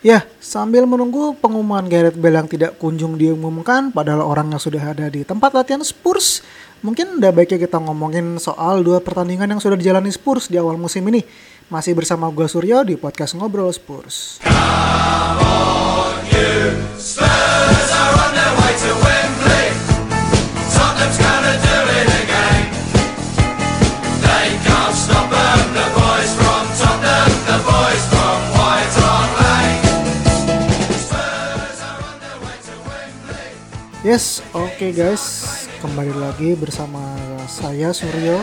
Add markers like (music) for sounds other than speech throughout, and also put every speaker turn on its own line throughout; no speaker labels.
Ya, sambil menunggu pengumuman Gareth Bale yang tidak kunjung diumumkan, padahal orangnya sudah ada di tempat latihan Spurs, mungkin udah baiknya kita ngomongin soal dua pertandingan yang sudah dijalani Spurs di awal musim ini. Masih bersama gue Suryo di podcast Ngobrol Spurs. Yes, oke okay guys, kembali lagi bersama saya Suryo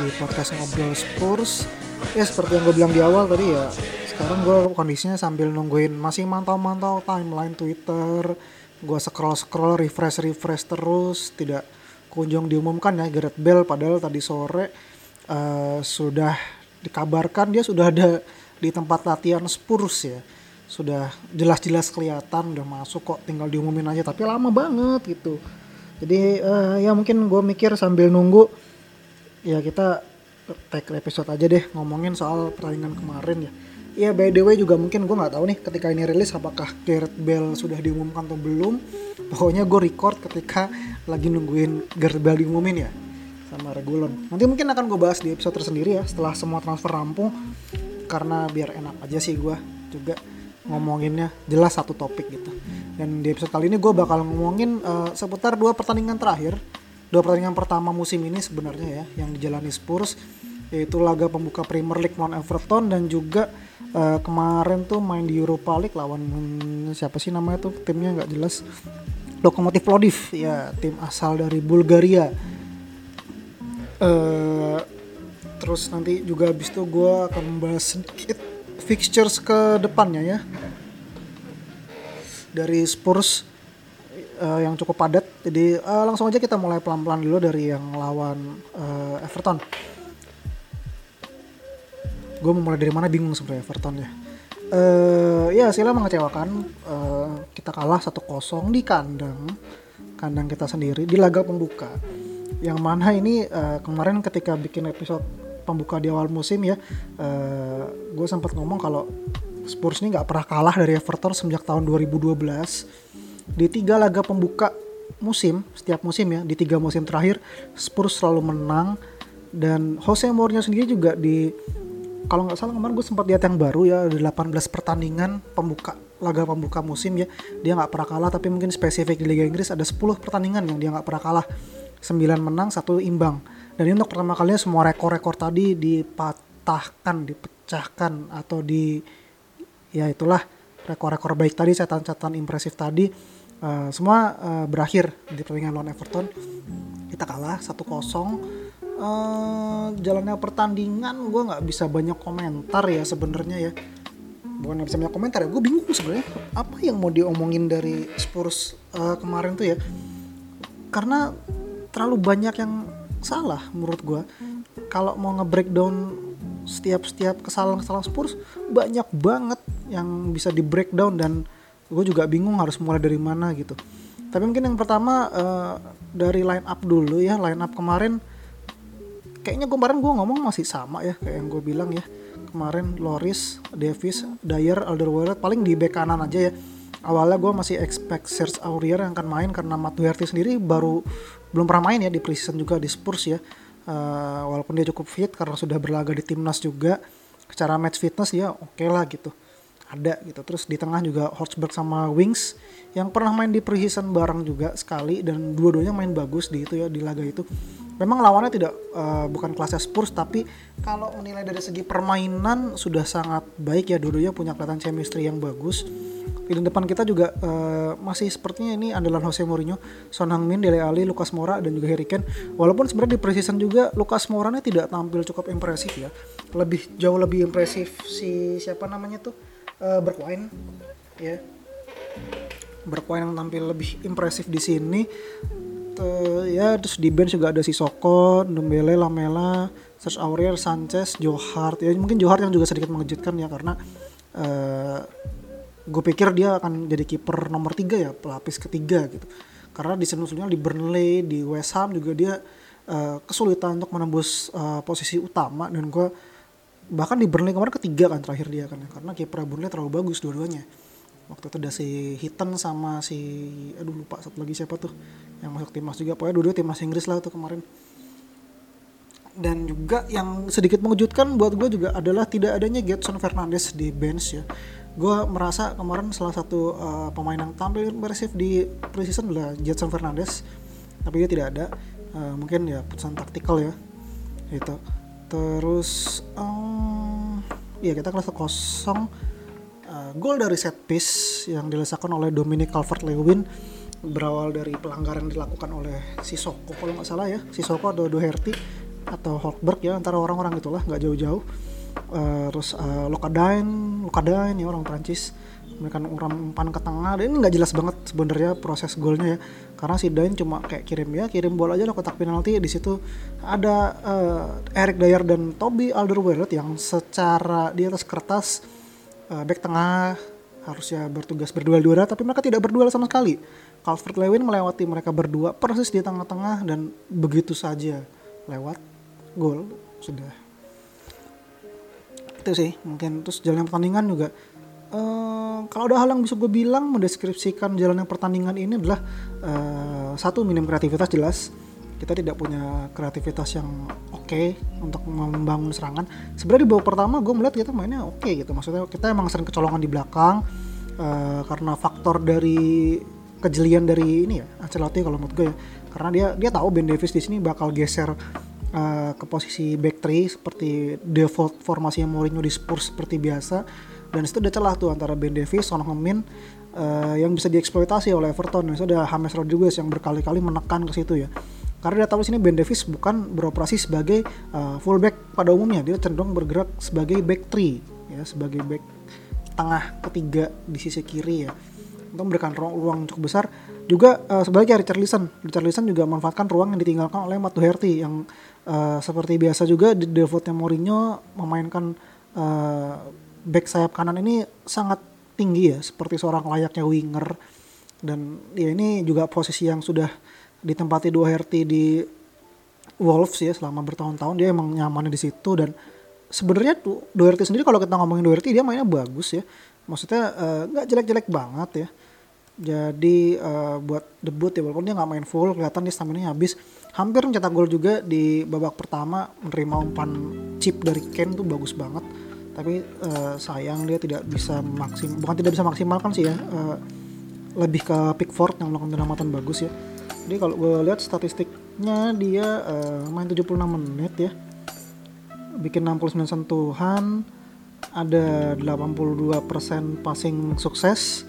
di podcast Ngobrol Spurs. Ya seperti yang gue bilang di awal tadi ya, sekarang gue kondisinya sambil nungguin masih mantau-mantau timeline Twitter, gue scroll-scroll, refresh-refresh terus, tidak kunjung diumumkan ya Gareth Bale padahal tadi sore uh, sudah dikabarkan dia sudah ada di tempat latihan Spurs ya sudah jelas-jelas kelihatan udah masuk kok tinggal diumumin aja. Tapi lama banget gitu. Jadi uh, ya mungkin gue mikir sambil nunggu ya kita take episode aja deh ngomongin soal pertandingan kemarin ya. Ya by the way juga mungkin gue nggak tahu nih ketika ini rilis apakah Gareth Bale sudah diumumkan atau belum. Pokoknya gue record ketika lagi nungguin Gareth Bale diumumin ya sama Regulon. Nanti mungkin akan gue bahas di episode tersendiri ya setelah semua transfer rampung. Karena biar enak aja sih gue juga ngomonginnya jelas satu topik gitu. Dan di episode kali ini gue bakal ngomongin uh, seputar dua pertandingan terakhir, dua pertandingan pertama musim ini sebenarnya ya yang dijalani Spurs yaitu laga pembuka Premier League lawan Everton dan juga uh, kemarin tuh main di Europa League lawan hmm, siapa sih namanya tuh timnya nggak jelas Lokomotiv Plovdiv ya tim asal dari Bulgaria. Uh, terus nanti juga habis itu gue akan membahas sedikit fixtures ke depannya ya. Dari Spurs uh, yang cukup padat. Jadi uh, langsung aja kita mulai pelan-pelan dulu dari yang lawan uh, Everton. Gue mau mulai dari mana? Bingung sebenarnya Everton ya. Uh, ya hasilnya mengecewakan uh, kita kalah 1-0 di kandang kandang kita sendiri di laga pembuka. Yang mana ini uh, kemarin ketika bikin episode pembuka di awal musim ya. Uh, gue sempat ngomong kalau Spurs ini nggak pernah kalah dari Everton sejak tahun 2012 di tiga laga pembuka musim setiap musim ya di tiga musim terakhir Spurs selalu menang. Dan Jose Mourinho sendiri juga di kalau nggak salah kemarin gue sempat lihat yang baru ya ada 18 pertandingan pembuka laga pembuka musim ya dia nggak pernah kalah. Tapi mungkin spesifik di Liga Inggris ada 10 pertandingan yang dia nggak pernah kalah. 9 menang satu imbang dan ini untuk pertama kalinya semua rekor-rekor tadi dipatahkan, dipecahkan atau di ya itulah rekor-rekor baik tadi, catatan-catatan impresif tadi uh, semua uh, berakhir di pertandingan lawan Everton. Kita kalah 1-0. Uh, jalannya pertandingan gue nggak bisa banyak komentar ya sebenarnya ya bukan nggak bisa banyak komentar ya gue bingung sebenarnya apa yang mau diomongin dari Spurs uh, kemarin tuh ya karena terlalu banyak yang salah menurut gue kalau mau nge-breakdown setiap-setiap kesalahan-kesalahan Spurs banyak banget yang bisa di breakdown dan gue juga bingung harus mulai dari mana gitu. Tapi mungkin yang pertama uh, dari line up dulu ya line up kemarin kayaknya kemarin gue ngomong masih sama ya kayak yang gue bilang ya. Kemarin Loris, Davis, Dyer, Alderweireld paling di back kanan aja ya. Awalnya gue masih expect Serge Aurier yang akan main karena Matt sendiri baru belum pernah main ya di preseason juga di Spurs ya. Uh, walaupun dia cukup fit karena sudah berlaga di timnas juga secara match fitness ya oke okay lah gitu. Ada gitu. Terus di tengah juga Horsberg sama Wings yang pernah main di preseason bareng juga sekali dan dua-duanya main bagus di itu ya di laga itu. Memang lawannya tidak uh, bukan kelasnya Spurs tapi kalau menilai dari segi permainan sudah sangat baik ya. Dua-duanya punya kelihatan chemistry yang bagus di depan kita juga uh, masih sepertinya ini andalan Jose Mourinho, Son Heung-min, Dele Alli, Lucas Moura dan juga Harry Kane. Walaupun sebenarnya di preseason juga Lucas Moura tidak tampil cukup impresif ya. Lebih jauh lebih impresif si siapa namanya tuh uh, Bergwijn ya. Bergwijn yang tampil lebih impresif di sini. Uh, ya terus di bench juga ada si Soko, Ndombele, Lamela, Serge Aurier, Sanchez, Johart. Ya mungkin Johart yang juga sedikit mengejutkan ya karena uh, gue pikir dia akan jadi kiper nomor tiga ya pelapis ketiga gitu. Karena di sebelumnya di Burnley di West Ham juga dia uh, kesulitan untuk menembus uh, posisi utama. Dan gue bahkan di Burnley kemarin ketiga kan terakhir dia kan ya karena kiper Burnley terlalu bagus dua-duanya. Waktu itu ada si Hiten sama si aduh lupa satu lagi siapa tuh yang masuk timnas juga. Pokoknya dua-dua timnas Inggris lah tuh kemarin. Dan juga yang sedikit mengejutkan buat gue juga adalah tidak adanya Getson Fernandes di bench ya gue merasa kemarin salah satu uh, pemain yang tampil impresif di preseason adalah Getson Fernandes. Tapi dia tidak ada. Uh, mungkin ya putusan taktikal ya. Itu terus um, ya kita kelas kosong. Uh, gol dari set piece yang dilesakan oleh Dominic Calvert-Lewin berawal dari pelanggaran yang dilakukan oleh Sisoko kalau nggak salah ya Sisoko atau Doherty atau Holberg ya antara orang-orang itulah nggak jauh-jauh uh, terus uh, Lokadain Lokadain ya orang Prancis mereka umpan ke tengah. Dan ini nggak jelas banget sebenarnya proses golnya ya. Karena si Dain cuma kayak kirim ya kirim bola aja lah kotak penalti. Di situ ada uh, Eric Dyer dan Toby Alderweireld yang secara di atas kertas uh, back tengah harusnya bertugas berduel dua tapi mereka tidak berduel sama sekali. Calvert Lewin melewati mereka berdua persis di tengah-tengah dan begitu saja lewat gol sudah itu sih. Mungkin terus jalannya pertandingan juga. Uh, kalau ada hal yang bisa gue bilang mendeskripsikan jalannya pertandingan ini adalah uh, satu minim kreativitas jelas. Kita tidak punya kreativitas yang oke okay untuk membangun serangan. Sebenarnya di babak pertama gue melihat kita mainnya oke okay gitu. Maksudnya kita emang sering kecolongan di belakang uh, karena faktor dari kejelian dari ini ya Ancelotti kalau menurut gue ya. Karena dia dia tahu Ben Davis di sini bakal geser uh, ke posisi back three seperti default formasi Mourinho di Spurs seperti biasa. Dan itu udah celah tuh antara Ben Davis, Son Heung-min uh, yang bisa dieksploitasi oleh Everton. Itu ada James Rodriguez yang berkali-kali menekan ke situ ya. Karena dia tahu sini Ben Davis bukan beroperasi sebagai uh, fullback pada umumnya, dia cenderung bergerak sebagai back three ya, sebagai back tengah ketiga di sisi kiri ya. Untuk memberikan ruang, ruang cukup besar. Juga uh, Richard Richarlison. Juga memanfaatkan ruang yang ditinggalkan oleh Matt Doherty yang uh, seperti biasa juga di defaultnya Mourinho memainkan uh, back sayap kanan ini sangat tinggi ya seperti seorang layaknya winger. Dan ya ini juga posisi yang sudah ditempati Doherty di Wolves ya selama bertahun-tahun. Dia emang nyaman di situ dan sebenarnya tuh Doherty sendiri kalau kita ngomongin Doherty dia mainnya bagus ya. Maksudnya nggak uh, jelek-jelek banget ya. Jadi uh, buat debut ya walaupun dia nggak main full kelihatan dia stamina habis hampir mencetak gol juga di babak pertama menerima umpan chip dari Ken tuh bagus banget. Tapi uh, sayang dia tidak bisa maksim bukan tidak bisa maksimalkan sih ya uh, lebih ke Pickford yang melakukan penyelamatan bagus ya. Jadi kalau gue lihat statistiknya dia uh, main 76 menit ya. Bikin 69 sentuhan ada 82% passing sukses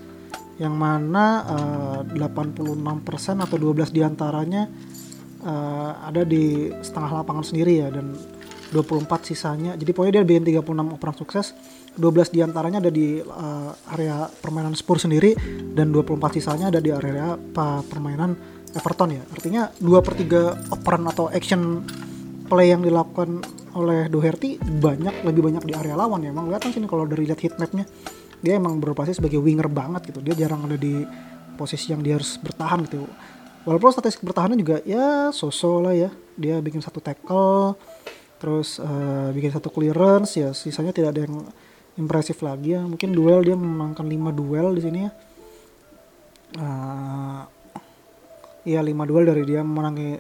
yang mana uh, 86% atau 12 di antaranya uh, ada di setengah lapangan sendiri ya dan 24 sisanya. Jadi pokoknya dia bikin 36 operan sukses. 12 di antaranya ada di uh, area permainan Spurs sendiri dan 24 sisanya ada di area permainan Everton ya. Artinya 2 per 3 operan atau action play yang dilakukan oleh Doherty banyak lebih banyak di area lawan ya. Emang kelihatan sini kalau dari lihat heatmapnya dia emang beroperasi sebagai winger banget gitu. Dia jarang ada di posisi yang dia harus bertahan gitu walaupun statistik bertahannya juga ya sosok lah ya. Dia bikin satu tackle terus uh, bikin satu clearance ya sisanya tidak ada yang impresif lagi ya. Mungkin duel dia memenangkan 5 duel di sini ya. Uh, ya 5 duel dari dia menangi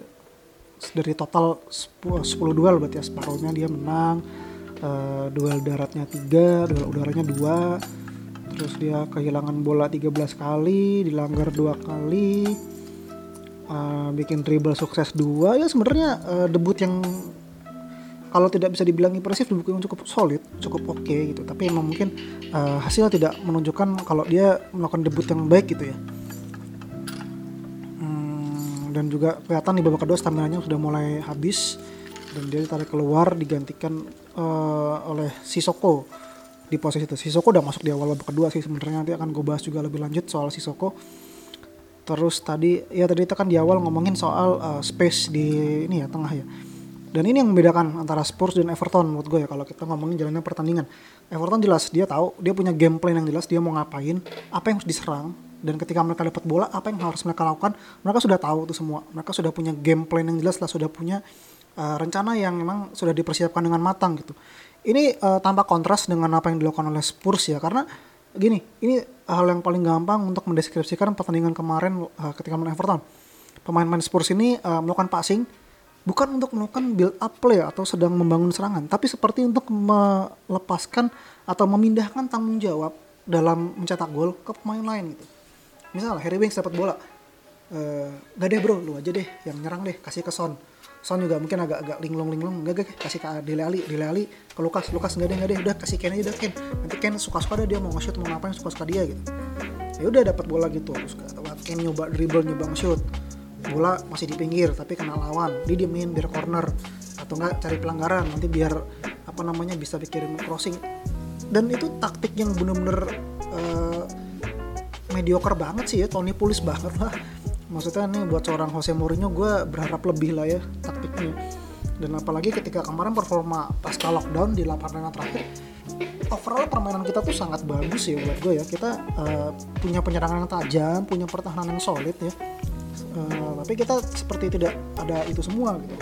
dari total 10, 10 duel berarti ya. Separuhnya dia menang uh, duel daratnya 3 duel udaranya 2 terus dia kehilangan bola 13 kali dilanggar dua kali uh, bikin dribble sukses dua ya sebenarnya uh, debut yang kalau tidak bisa dibilang impresif debut yang cukup solid cukup oke okay, gitu tapi emang mungkin uh, hasil tidak menunjukkan kalau dia melakukan debut yang baik gitu ya hmm, dan juga kelihatan di babak kedua stamina nya sudah mulai habis dan dia ditarik keluar digantikan uh, oleh Sisoko di posisi itu. Sisoko udah masuk di awal babak kedua sih sebenarnya nanti akan gue bahas juga lebih lanjut soal Sisoko. Terus tadi ya tadi itu kan di awal ngomongin soal uh, space di ini ya tengah ya. Dan ini yang membedakan antara Spurs dan Everton menurut gue ya kalau kita ngomongin jalannya pertandingan. Everton jelas dia tahu dia punya game plan yang jelas dia mau ngapain, apa yang harus diserang dan ketika mereka dapat bola apa yang harus mereka lakukan mereka sudah tahu itu semua mereka sudah punya game plan yang jelas lah sudah punya uh, rencana yang memang sudah dipersiapkan dengan matang gitu ini uh, tanpa kontras dengan apa yang dilakukan oleh Spurs ya karena gini ini hal yang paling gampang untuk mendeskripsikan pertandingan kemarin uh, ketika melawan Everton. Pemain-pemain Spurs ini uh, melakukan passing bukan untuk melakukan build up play atau sedang membangun serangan tapi seperti untuk melepaskan atau memindahkan tanggung jawab dalam mencetak gol ke pemain lain gitu. Misalnya Harry Winks dapat bola. Uh, gak deh bro lu aja deh yang nyerang deh kasih ke Son Son juga mungkin agak-agak linglung linglung enggak gak kasih ke Dele Ali Dele Ali. Ke Lukas. Lukas enggak deh enggak deh. Udah kasih Ken aja udah Ken. Nanti Ken suka-suka deh dia mau nge-shoot mau ngapain suka-suka dia gitu. Ya udah dapat bola gitu. Terus Ken nyoba dribble nyoba nge-shoot. Bola masih di pinggir tapi kena lawan. Dia diemin biar corner. Atau enggak cari pelanggaran. Nanti biar apa namanya bisa dikirim crossing. Dan itu taktik yang bener-bener uh, mediocre banget sih ya. Tony Pulis banget lah maksudnya nih buat seorang Jose Mourinho gue berharap lebih lah ya taktiknya. Dan apalagi ketika kemarin performa pasca lockdown di 8 pertandingan terakhir overall permainan kita tuh sangat bagus ya buat gue ya. Kita uh, punya penyerangan yang tajam punya pertahanan yang solid ya. Uh, tapi kita seperti tidak ada itu semua gitu.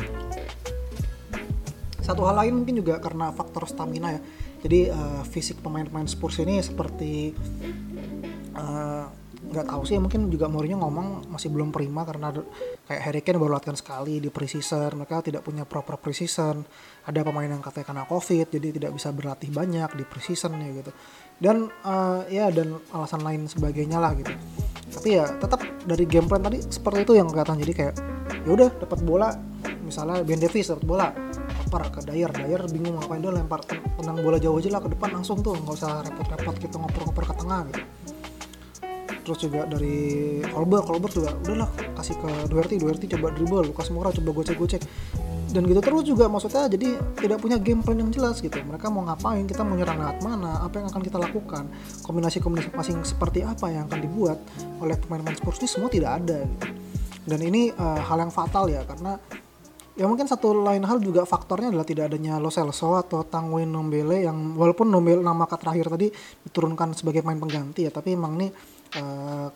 Satu hal lain mungkin juga karena faktor stamina ya. Jadi uh, fisik pemain-pemain Spurs ini seperti uh, nggak tahu sih mungkin juga Mourinho ngomong masih belum prima karena kayak Harry Kane baru latihan sekali di preseason mereka tidak punya proper preseason. Ada pemain yang katanya kena covid jadi tidak bisa berlatih banyak di preseason ya gitu. Dan uh, ya dan alasan lain sebagainya lah gitu. Tapi ya tetap dari game plan tadi seperti itu yang kelihatan. Jadi kayak ya udah dapat bola. Misalnya Ben Davis dapat bola. Lempar ke Dyer. Dyer bingung ngapain dia lempar tenang bola jauh aja lah ke depan langsung tuh. Nggak usah repot-repot gitu ngoper-ngoper ke tengah gitu terus juga dari Kolber Kolber juga udahlah kasih ke Doherty Doherty coba dribble Lukas Moura coba gocek-gocek. Dan gitu terus juga maksudnya jadi tidak punya game plan yang jelas gitu. Mereka mau ngapain kita mau nyerang lewat mana apa yang akan kita lakukan kombinasi-kombinasi masing seperti apa yang akan dibuat oleh pemain-pemain Spurs ini semua tidak ada gitu. Dan ini uh, hal yang fatal ya karena ya mungkin satu lain hal juga faktornya adalah tidak adanya Lo Celso atau Tangwin Nombele yang walaupun Nombele nama terakhir tadi diturunkan sebagai pemain pengganti ya tapi emang nih uh,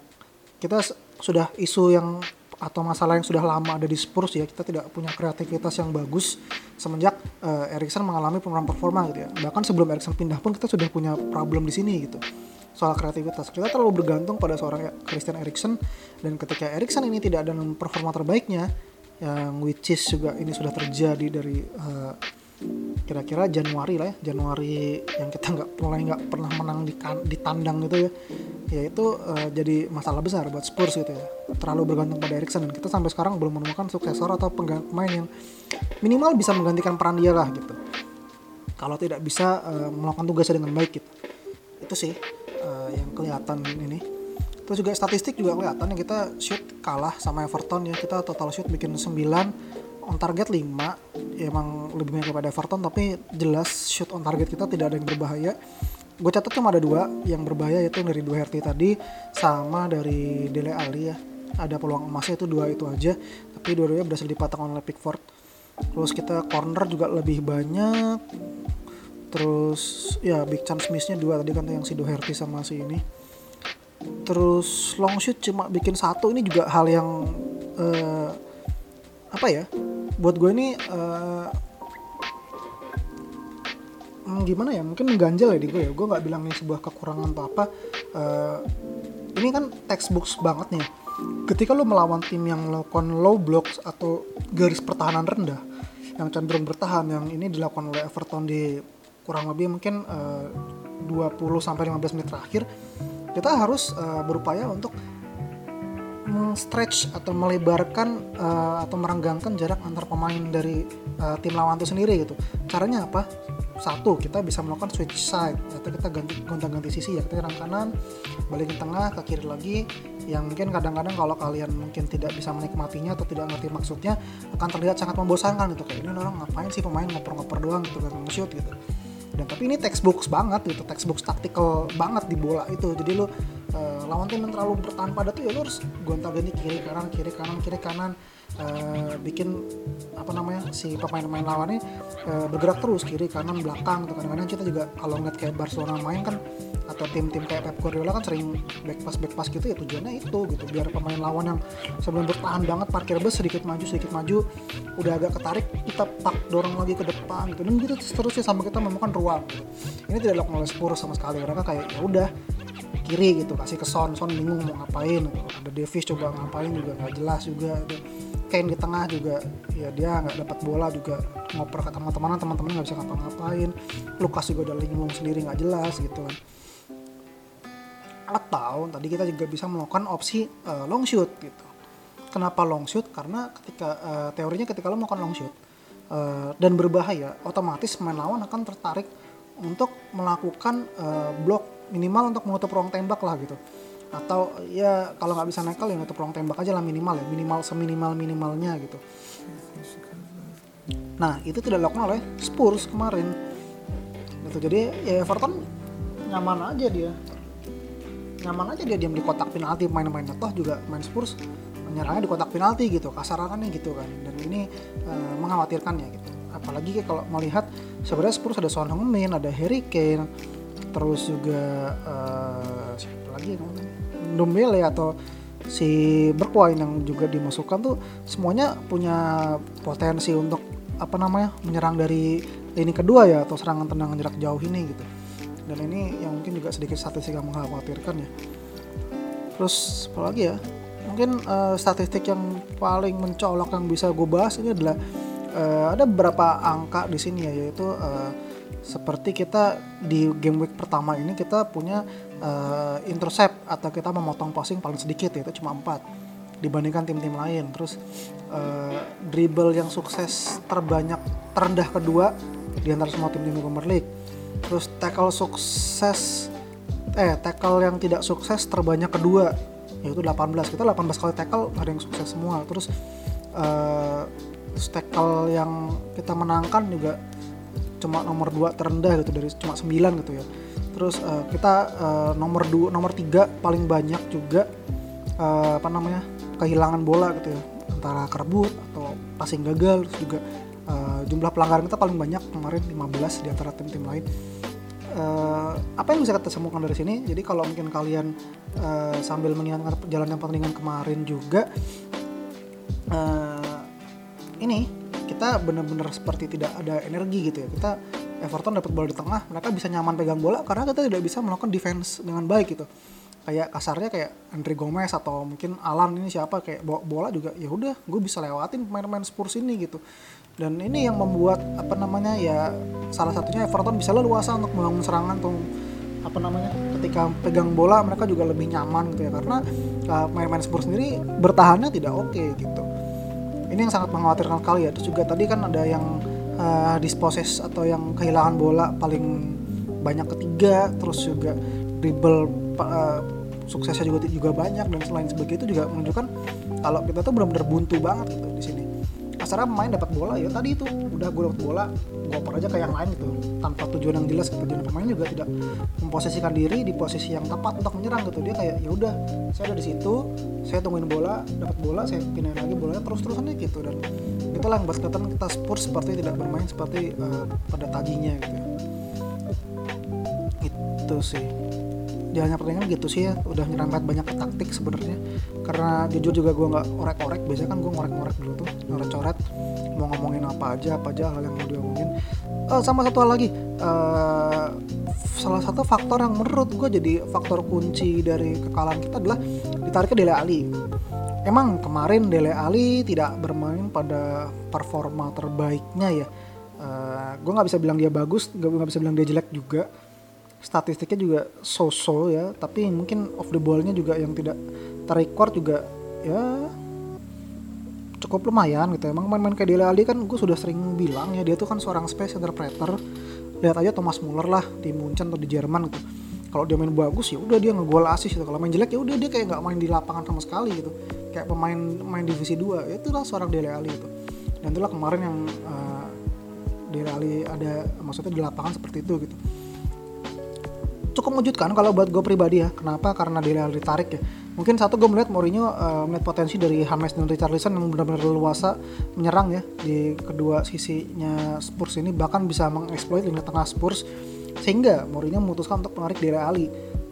kita sudah isu yang atau masalah yang sudah lama ada di Spurs ya kita tidak punya kreativitas yang bagus semenjak uh, Erikson mengalami penurunan performa gitu ya. Bahkan sebelum Erikson pindah pun kita sudah punya problem di sini gitu soal kreativitas. Kita terlalu bergantung pada seorang Christian Erikson dan ketika Erikson ini tidak ada performa terbaiknya yang which is juga ini sudah terjadi dari uh, kira-kira Januari lah ya Januari yang kita nggak mulai nggak pernah menang di, kan, di tandang gitu ya. Ya itu uh, jadi masalah besar buat Spurs gitu ya. Terlalu bergantung pada Erikson dan kita sampai sekarang belum menemukan suksesor atau pemain yang minimal bisa menggantikan peran dia lah gitu. Kalau tidak bisa uh, melakukan tugasnya dengan baik gitu. Itu sih uh, yang kelihatan ini. Terus juga statistik juga kelihatan yang kita shoot kalah sama Everton ya. Kita total shoot bikin 9 on target 5 ya emang lebih banyak daripada Everton tapi jelas shoot on target kita tidak ada yang berbahaya. Gue catat cuma ada dua yang berbahaya yaitu dari dua Herti tadi sama dari Dele Ali ya. Ada peluang emasnya itu dua itu aja tapi dua-duanya berhasil dipatahkan oleh Pickford. Terus kita corner juga lebih banyak. Terus ya big chance missnya dua tadi kan yang si Doherty sama si ini. Terus long shoot cuma bikin satu ini juga hal yang uh, apa ya buat gue ini uh, gimana ya mungkin mengganjal ya di gue ya. Gue nggak bilang ini sebuah kekurangan atau apa. Uh, ini kan textbooks banget nih ketika lo melawan tim yang melakukan low blocks atau garis pertahanan rendah yang cenderung bertahan yang ini dilakukan oleh Everton di kurang lebih mungkin uh, 20 sampai 15 menit terakhir kita harus uh, berupaya untuk stretch atau melebarkan uh, atau merenggangkan jarak antar pemain dari uh, tim lawan itu sendiri gitu. Caranya apa? Satu, kita bisa melakukan switch side atau kita ganti gonta-ganti sisi ya. Kita nyerang kanan, balik ke tengah, ke kiri lagi. Yang mungkin kadang-kadang kalau kalian mungkin tidak bisa menikmatinya atau tidak ngerti maksudnya akan terlihat sangat membosankan gitu. Kayak ini orang ngapain sih pemain ngoper-ngoper doang gitu kan nge-shoot gitu. Dan tapi ini textbook banget gitu, textbook tactical banget di bola itu. Jadi lu uh, lawan tim yang terlalu bertahan pada tuh ya lu harus gonta ganti kiri kanan kiri kanan kiri kanan. Uh, bikin apa namanya si pemain-pemain lawannya uh, bergerak terus kiri kanan belakang gitu. Kadang-kadang kita juga kalau ngeliat kayak Barcelona main kan atau tim-tim kayak Pep Guardiola kan sering back pass back pass gitu ya tujuannya itu gitu. Biar pemain lawan yang sebelum bertahan banget parkir bus sedikit maju sedikit maju udah agak ketarik kita pak dorong lagi ke depan gitu. Dan gitu seterusnya sampai kita menemukan ruang gitu. ini tidak dilakukan oleh Spurs sama sekali. Mereka kayak ya udah kiri gitu kasih ke Son. Son bingung mau ngapain. Ada Davis coba ngapain juga nggak jelas juga. Kane di tengah juga ya dia nggak dapat bola juga. Ngoper ke teman-teman teman-teman nggak bisa ngapa-ngapain. Lukas juga udah linglung sendiri nggak jelas gitu kan. Atau tadi kita juga bisa melakukan opsi uh, long shoot gitu. Kenapa long shoot? Karena ketika uh, teorinya ketika lo melakukan long shoot uh, dan berbahaya otomatis main lawan akan tertarik untuk melakukan uh, blok minimal untuk menutup ruang tembak lah gitu. Atau ya kalau nggak bisa nekel ya nutup ruang tembak aja lah minimal ya minimal seminimal minimalnya gitu. Nah itu tidak dilakukan oleh Spurs kemarin. Gitu. Jadi ya Everton nyaman aja dia. Nyaman aja dia diam di kotak penalti main-mainnya toh juga main Spurs menyerangnya di kotak penalti gitu kasarannya gitu kan. Dan ini uh, mengkhawatirkan ya gitu. Apalagi kalau melihat sebenarnya Spurs ada Son Heung-min ada Harry Kane terus juga uh, siapa lagi namanya Ndombele atau si Bergwijn yang juga dimasukkan tuh semuanya punya potensi untuk apa namanya menyerang dari lini kedua ya atau serangan tendangan jarak jauh ini gitu. Dan ini yang mungkin juga sedikit statistik yang mengkhawatirkan ya. Terus apa lagi ya? Mungkin uh, statistik yang paling mencolok yang bisa gue bahas ini adalah uh, ada beberapa angka di sini ya yaitu uh, seperti kita di game week pertama ini kita punya uh, intercept atau kita memotong passing paling sedikit yaitu cuma 4 dibandingkan tim-tim lain. Terus uh, dribble yang sukses terbanyak terendah kedua di antara semua tim-tim Premier League. Terus tackle sukses eh tackle yang tidak sukses terbanyak kedua yaitu 18. Kita 18 kali tackle ada yang sukses semua. Terus uh, tackle yang kita menangkan juga cuma nomor 2 terendah gitu dari cuma 9 gitu ya. Terus uh, kita uh, nomor dua nomor tiga paling banyak juga uh, apa namanya kehilangan bola gitu ya. Antara kerebut atau passing gagal terus juga uh, jumlah pelanggaran kita paling banyak kemarin 15 di antara tim-tim lain. Uh, apa yang bisa kita temukan dari sini? Jadi kalau mungkin kalian uh, sambil mengingat perjalanan pertandingan kemarin juga uh, ini kita benar-benar seperti tidak ada energi gitu ya. Kita Everton dapat bola di tengah mereka bisa nyaman pegang bola karena kita tidak bisa melakukan defense dengan baik gitu. Kayak kasarnya kayak Andre Gomez atau mungkin Alan ini siapa kayak bawa bola juga ya udah gue bisa lewatin pemain-pemain Spurs ini gitu. Dan ini yang membuat apa namanya ya salah satunya Everton bisa leluasa untuk membangun serangan atau apa namanya ketika pegang bola mereka juga lebih nyaman gitu ya. Karena uh, pemain-pemain Spurs sendiri bertahannya tidak oke okay, gitu ini yang sangat mengkhawatirkan kali ya. Terus juga tadi kan ada yang uh, disposes atau yang kehilangan bola paling banyak ketiga terus juga dribble uh, suksesnya juga juga banyak dan selain sebagainya itu juga menunjukkan kalau kita tuh benar-benar buntu banget gitu di sini kasarnya pemain dapat bola ya tadi itu. Udah gue dapat bola gue oper aja ke yang lain gitu. Tanpa tujuan yang jelas dan pemain juga tidak memposisikan diri di posisi yang tepat untuk menyerang gitu. Dia kayak ya udah saya ada di situ saya tungguin bola dapat bola saya pindahin lagi bolanya terus terusan gitu. Dan itulah yang buat kita Spurs seperti tidak bermain seperti uh, pada tadinya gitu. Itu sih jalannya pertandingan gitu sih ya udah nyerempet banyak taktik sebenarnya. Karena jujur juga gue nggak orek-orek biasanya kan gue ngorek-ngorek dulu tuh ngoret-coret mau ngomongin apa aja apa aja hal yang mau diomongin. Uh, sama satu hal lagi uh, salah satu faktor yang menurut gue jadi faktor kunci dari kekalahan kita adalah ditariknya Dele Ali emang kemarin Dele Ali tidak bermain pada performa terbaiknya ya? Uh, gue nggak bisa bilang dia bagus nggak bisa bilang dia jelek juga statistiknya juga so-so ya tapi mungkin off the ball-nya juga yang tidak terrecord juga ya cukup lumayan gitu emang main-main kayak Dele Alli kan gue sudah sering bilang ya dia tuh kan seorang space interpreter lihat aja Thomas Muller lah di Munchen atau di Jerman gitu. Kalau dia main bagus ya udah dia ngegol asis gitu. Kalau main jelek ya udah dia kayak nggak main di lapangan sama sekali gitu. Kayak pemain main divisi 2 ya itulah seorang Dele Alli itu dan itulah kemarin yang uh, Dele Alli ada maksudnya di lapangan seperti itu gitu cukup mengejutkan kalau buat gue pribadi ya. Kenapa? Karena dia ditarik ya. Mungkin satu gue melihat Mourinho uh, melihat potensi dari James dan Richarlison yang benar-benar leluasa menyerang ya di kedua sisinya Spurs ini bahkan bisa mengeksploit lini tengah Spurs sehingga Mourinho memutuskan untuk menarik Dele Ali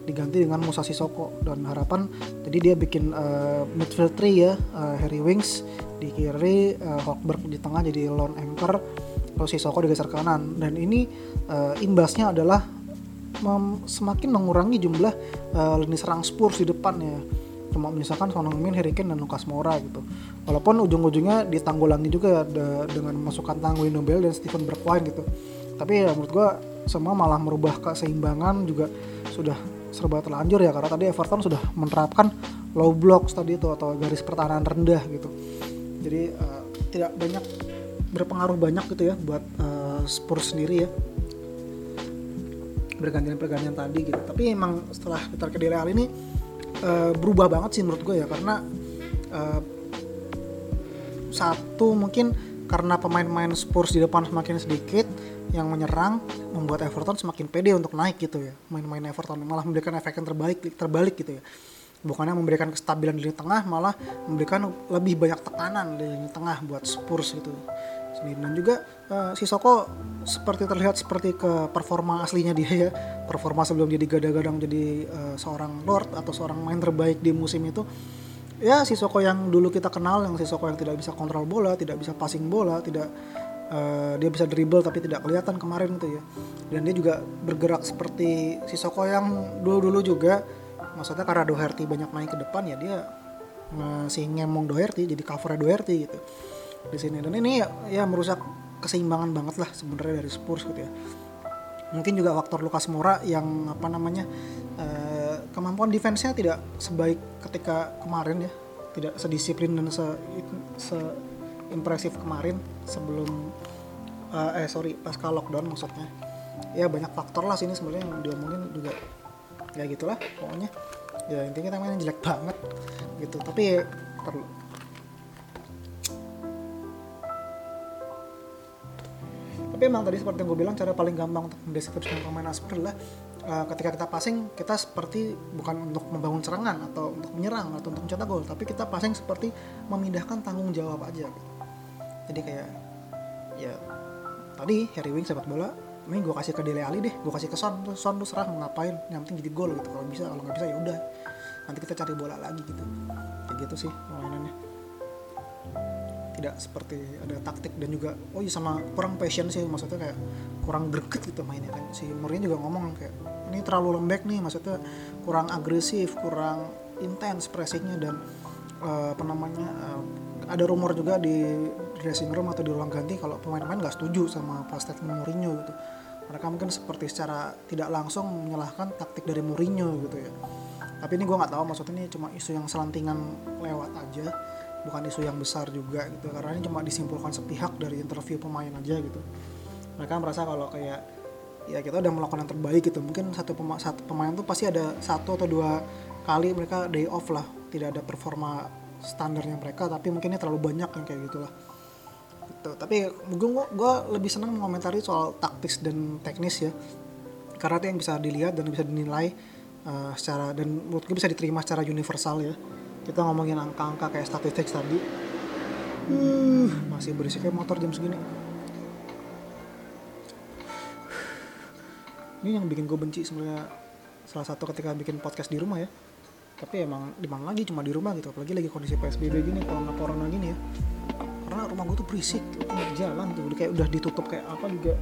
diganti dengan Musa Sissoko dan harapan jadi dia bikin uh, midfield three ya uh, Harry Wings di kiri uh, Hawkberg di tengah jadi lone anchor terus Sissoko digeser kanan dan ini uh, imbasnya adalah mem- semakin mengurangi jumlah uh, lini serang Spurs di depan ya cuma misalkan Son Heung-min, Harry Kane dan Lucas Moura gitu. Walaupun ujung-ujungnya ditanggulangi juga ya, dengan memasukkan Tanguy Nobel dan Stephen Bergwijn gitu. Tapi ya menurut gua semua malah merubah keseimbangan juga sudah serba terlanjur ya karena tadi Everton sudah menerapkan low blocks tadi itu atau garis pertahanan rendah gitu. Jadi uh, tidak banyak berpengaruh banyak gitu ya buat uh, Spurs sendiri ya pergantian-pergantian tadi gitu. Tapi emang setelah kita ke Dele ini uh, berubah banget sih menurut gue ya karena uh, satu mungkin karena pemain-pemain Spurs di depan semakin sedikit yang menyerang membuat Everton semakin pede untuk naik gitu ya. Main-main Everton malah memberikan efek yang terbaik terbalik gitu ya. Bukannya memberikan kestabilan di tengah malah memberikan lebih banyak tekanan di tengah buat Spurs gitu dan juga uh, Sisoko seperti terlihat seperti ke performa aslinya dia ya. Performa sebelum jadi gadang-gadang jadi uh, seorang lord atau seorang main terbaik di musim itu. Ya Sisoko yang dulu kita kenal yang Sisoko yang tidak bisa kontrol bola tidak bisa passing bola tidak uh, dia bisa dribble tapi tidak kelihatan kemarin itu ya. Dan dia juga bergerak seperti Sisoko yang dulu-dulu juga. Maksudnya karena Doherty banyak main ke depan ya dia masih ngemong Doherty jadi cover Doherty gitu di sini. Dan ini ya, ya merusak keseimbangan banget lah sebenarnya dari Spurs gitu ya. Mungkin juga faktor Lukas Moura yang apa namanya uh, kemampuan defense-nya tidak sebaik ketika kemarin ya. Tidak sedisiplin dan se, se impresif kemarin sebelum uh, eh sorry pasca lockdown maksudnya. Ya banyak faktor lah sini sebenarnya yang diomongin juga. Ya gitulah pokoknya. Ya intinya kita mainnya jelek banget gitu. Tapi perlu tapi emang tadi seperti yang gue bilang cara paling gampang untuk mendeskripsikan pemain Asper adalah uh, ketika kita passing kita seperti bukan untuk membangun serangan atau untuk menyerang atau untuk mencetak gol tapi kita passing seperti memindahkan tanggung jawab aja. Jadi kayak ya tadi Harry Wing sepak bola ini gue kasih ke Dele Ali deh gue kasih ke Son tuh Son tuh serah ngapain? Yang penting jadi gol gitu kalau bisa kalau nggak bisa ya udah. Nanti kita cari bola lagi gitu. Kayak gitu sih tidak seperti ada taktik dan juga oh iya sama kurang passion sih maksudnya kayak kurang greget gitu mainnya kan. Si Mourinho juga ngomong kayak ini terlalu lembek nih maksudnya kurang agresif kurang intens pressingnya dan uh, apa namanya uh, ada rumor juga di dressing room atau di ruang ganti kalau pemain-pemain nggak setuju sama pas statement Mourinho gitu. Mereka mungkin seperti secara tidak langsung menyalahkan taktik dari Mourinho gitu ya. Tapi ini gue nggak tahu maksudnya ini cuma isu yang selantingan lewat aja bukan isu yang besar juga gitu. Karena ini cuma disimpulkan sepihak dari interview pemain aja gitu. Mereka merasa kalau kayak ya kita udah melakukan yang terbaik gitu. Mungkin satu pemain satu pemain tuh pasti ada satu atau dua kali mereka day off lah. Tidak ada performa standarnya mereka tapi mungkin ini terlalu banyak yang kayak gitulah. Gitu. Tapi gua, gua lebih senang mengomentari soal taktis dan teknis ya. Karena itu yang bisa dilihat dan bisa dinilai uh, secara dan menurut gue bisa diterima secara universal ya kita ngomongin angka-angka kayak statistik tadi. Uh, masih berisik kayak motor jam segini. Ini yang bikin gue benci sebenarnya. Salah satu ketika bikin podcast di rumah ya. Tapi emang di mana lagi? Cuma di rumah gitu. Apalagi lagi kondisi psbb gini corona corona gini ya. Karena rumah gue tuh berisik di jalan tuh. Kayak udah ditutup kayak apa juga.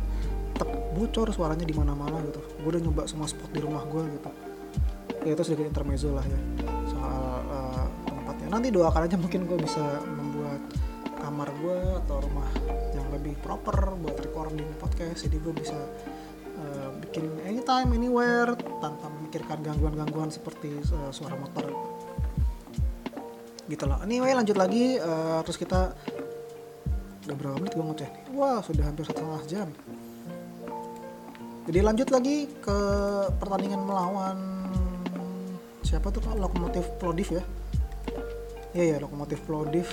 Tetap bocor suaranya di mana-mana gitu. Gue udah nyoba semua spot di rumah gue gitu. Ya itu sedikit intermezzo lah ya tempatnya nanti doakan aja mungkin gue bisa membuat kamar gue atau rumah yang lebih proper buat recording podcast. Jadi gue bisa uh, bikin anytime anywhere tanpa memikirkan gangguan-gangguan seperti uh, suara motor. Gitu loh. Anyway lanjut lagi uh, terus kita udah berapa menit gue ngecek wah sudah hampir setengah jam. Jadi lanjut lagi ke pertandingan melawan siapa tuh lokomotif Plodiv ya iya ya lokomotif Plodiv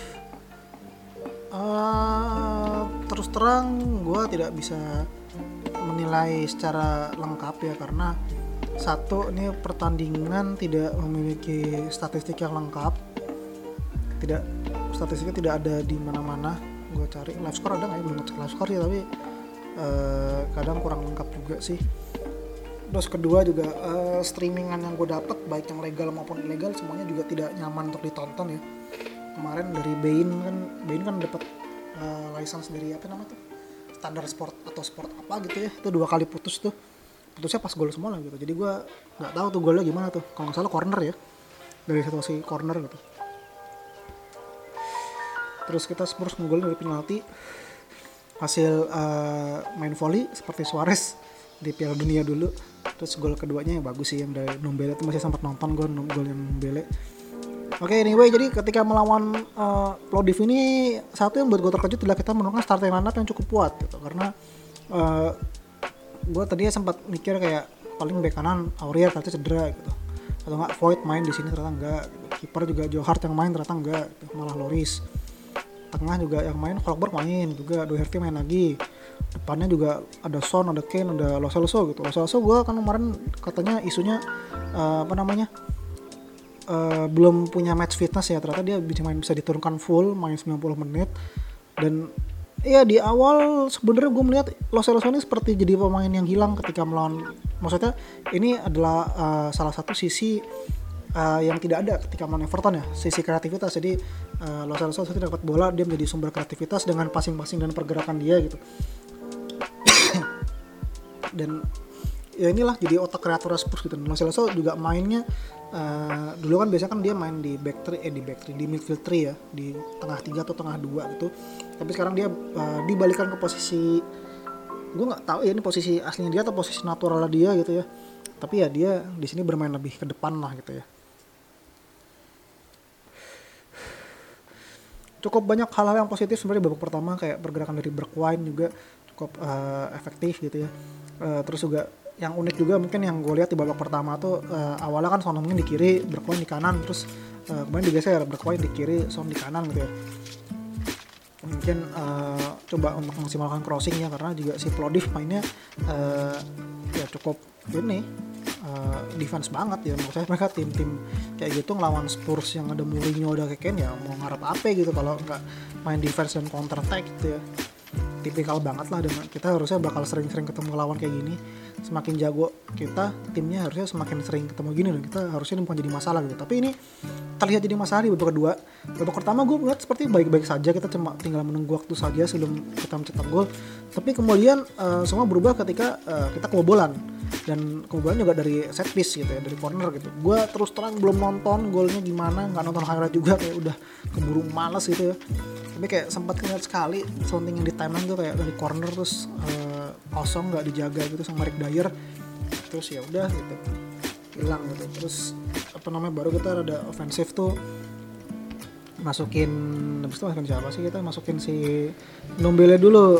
uh, terus terang gue tidak bisa menilai secara lengkap ya karena satu ini pertandingan tidak memiliki statistik yang lengkap. Tidak statistiknya tidak ada di mana-mana. Gue cari live score ada nggak ya? Belum ngecek live score ya tapi uh, kadang kurang lengkap juga sih terus kedua juga uh, streamingan yang gue dapet baik yang legal maupun ilegal semuanya juga tidak nyaman untuk ditonton ya. Kemarin dari Bain kan Bain kan dapat uh, eh, license dari apa namanya tuh? Standar sport atau sport apa gitu ya. Itu dua kali putus tuh. Putusnya pas gol semua lah gitu. Jadi gue nggak tahu tuh golnya gimana tuh. Kalau nggak salah corner ya. Dari situasi corner gitu. Terus kita Spurs ngegolin dari penalti. Hasil uh, main volley seperti Suarez di Piala Dunia dulu terus gol keduanya yang bagus sih yang dari Nombele itu masih sempat nonton gue gol yang Nombele Oke, okay, anyway, jadi ketika melawan uh, Plodiv ini satu yang buat gue terkejut adalah kita menemukan starting lineup yang cukup kuat gitu. Karena uh, gue tadinya sempat mikir kayak paling bek kanan Aurea ternyata cedera gitu. Atau enggak Void main di sini ternyata enggak gitu. kiper juga Joe Hart yang main ternyata enggak gitu. malah Loris. Tengah juga yang main Holberg main juga. Doherty main lagi depannya juga ada Son ada Kane ada Lo Celso gitu. Lo Celso gue kan kemarin katanya isunya uh, apa namanya uh, belum punya match fitness ya. Ternyata dia bisa main bisa diturunkan full main 90 menit. Dan Iya di awal sebenarnya gue melihat Lo Celso ini seperti jadi pemain yang hilang ketika melawan maksudnya ini adalah uh, salah satu sisi uh, yang tidak ada ketika melawan Everton ya sisi kreativitas. Jadi uh, Lo Celso tidak dapat bola dia menjadi sumber kreativitas dengan passing-passing dan pergerakan dia gitu (coughs) dan ya inilah jadi otak kreator Spurs gitu. Lo Celso juga mainnya uh, dulu kan biasanya kan dia main di back three eh di back three di midfield three ya. Di tengah tiga atau tengah dua gitu. Tapi sekarang dia uh, dibalikan ke posisi gue nggak tahu ya ini posisi aslinya dia atau posisi natural dia gitu ya. Tapi ya dia di sini bermain lebih ke depan lah gitu ya. Cukup banyak hal-hal yang positif sebenarnya babak pertama kayak pergerakan dari Bergwijn juga cukup uh, efektif gitu ya. Uh, terus juga yang unik juga mungkin yang gue lihat di babak pertama tuh uh, awalnya kan Son di kiri Bergwijn di kanan terus uh, kemudian digeser Bergwijn di kiri Son di kanan gitu ya. Mungkin uh, coba untuk memaksimalkan crossing ya karena juga si Plodif mainnya uh, ya cukup ini uh, defense banget ya. Menurut saya mereka tim-tim kayak gitu ngelawan Spurs yang ada Mourinho ada kayak ya mau ngarep apa gitu kalau nggak main defense dan counter attack gitu ya tipikal banget lah dan kita harusnya bakal sering-sering ketemu lawan kayak gini. Semakin jago kita timnya harusnya semakin sering ketemu gini dan kita harusnya ini bukan jadi masalah gitu. Tapi ini terlihat jadi masalah di babak kedua. Babak pertama gue melihat seperti baik-baik saja kita cuma tinggal menunggu waktu saja sebelum kita mencetak gol. Tapi kemudian uh, semua berubah ketika uh, kita kebobolan. Dan kemudian juga dari set piece gitu ya dari corner gitu. Gue terus terang belum nonton golnya gimana nggak nonton highlight juga kayak udah keburu males gitu ya. Tapi kayak sempat ngeliat sekali something yang di timeline tuh kayak dari corner terus uh, kosong nggak dijaga gitu sama Rick Dyer. Terus ya udah gitu. Hilang gitu. Terus apa namanya baru kita ada ofensif tuh. Masukin habis itu masukin siapa sih kita? Masukin si Nombele dulu.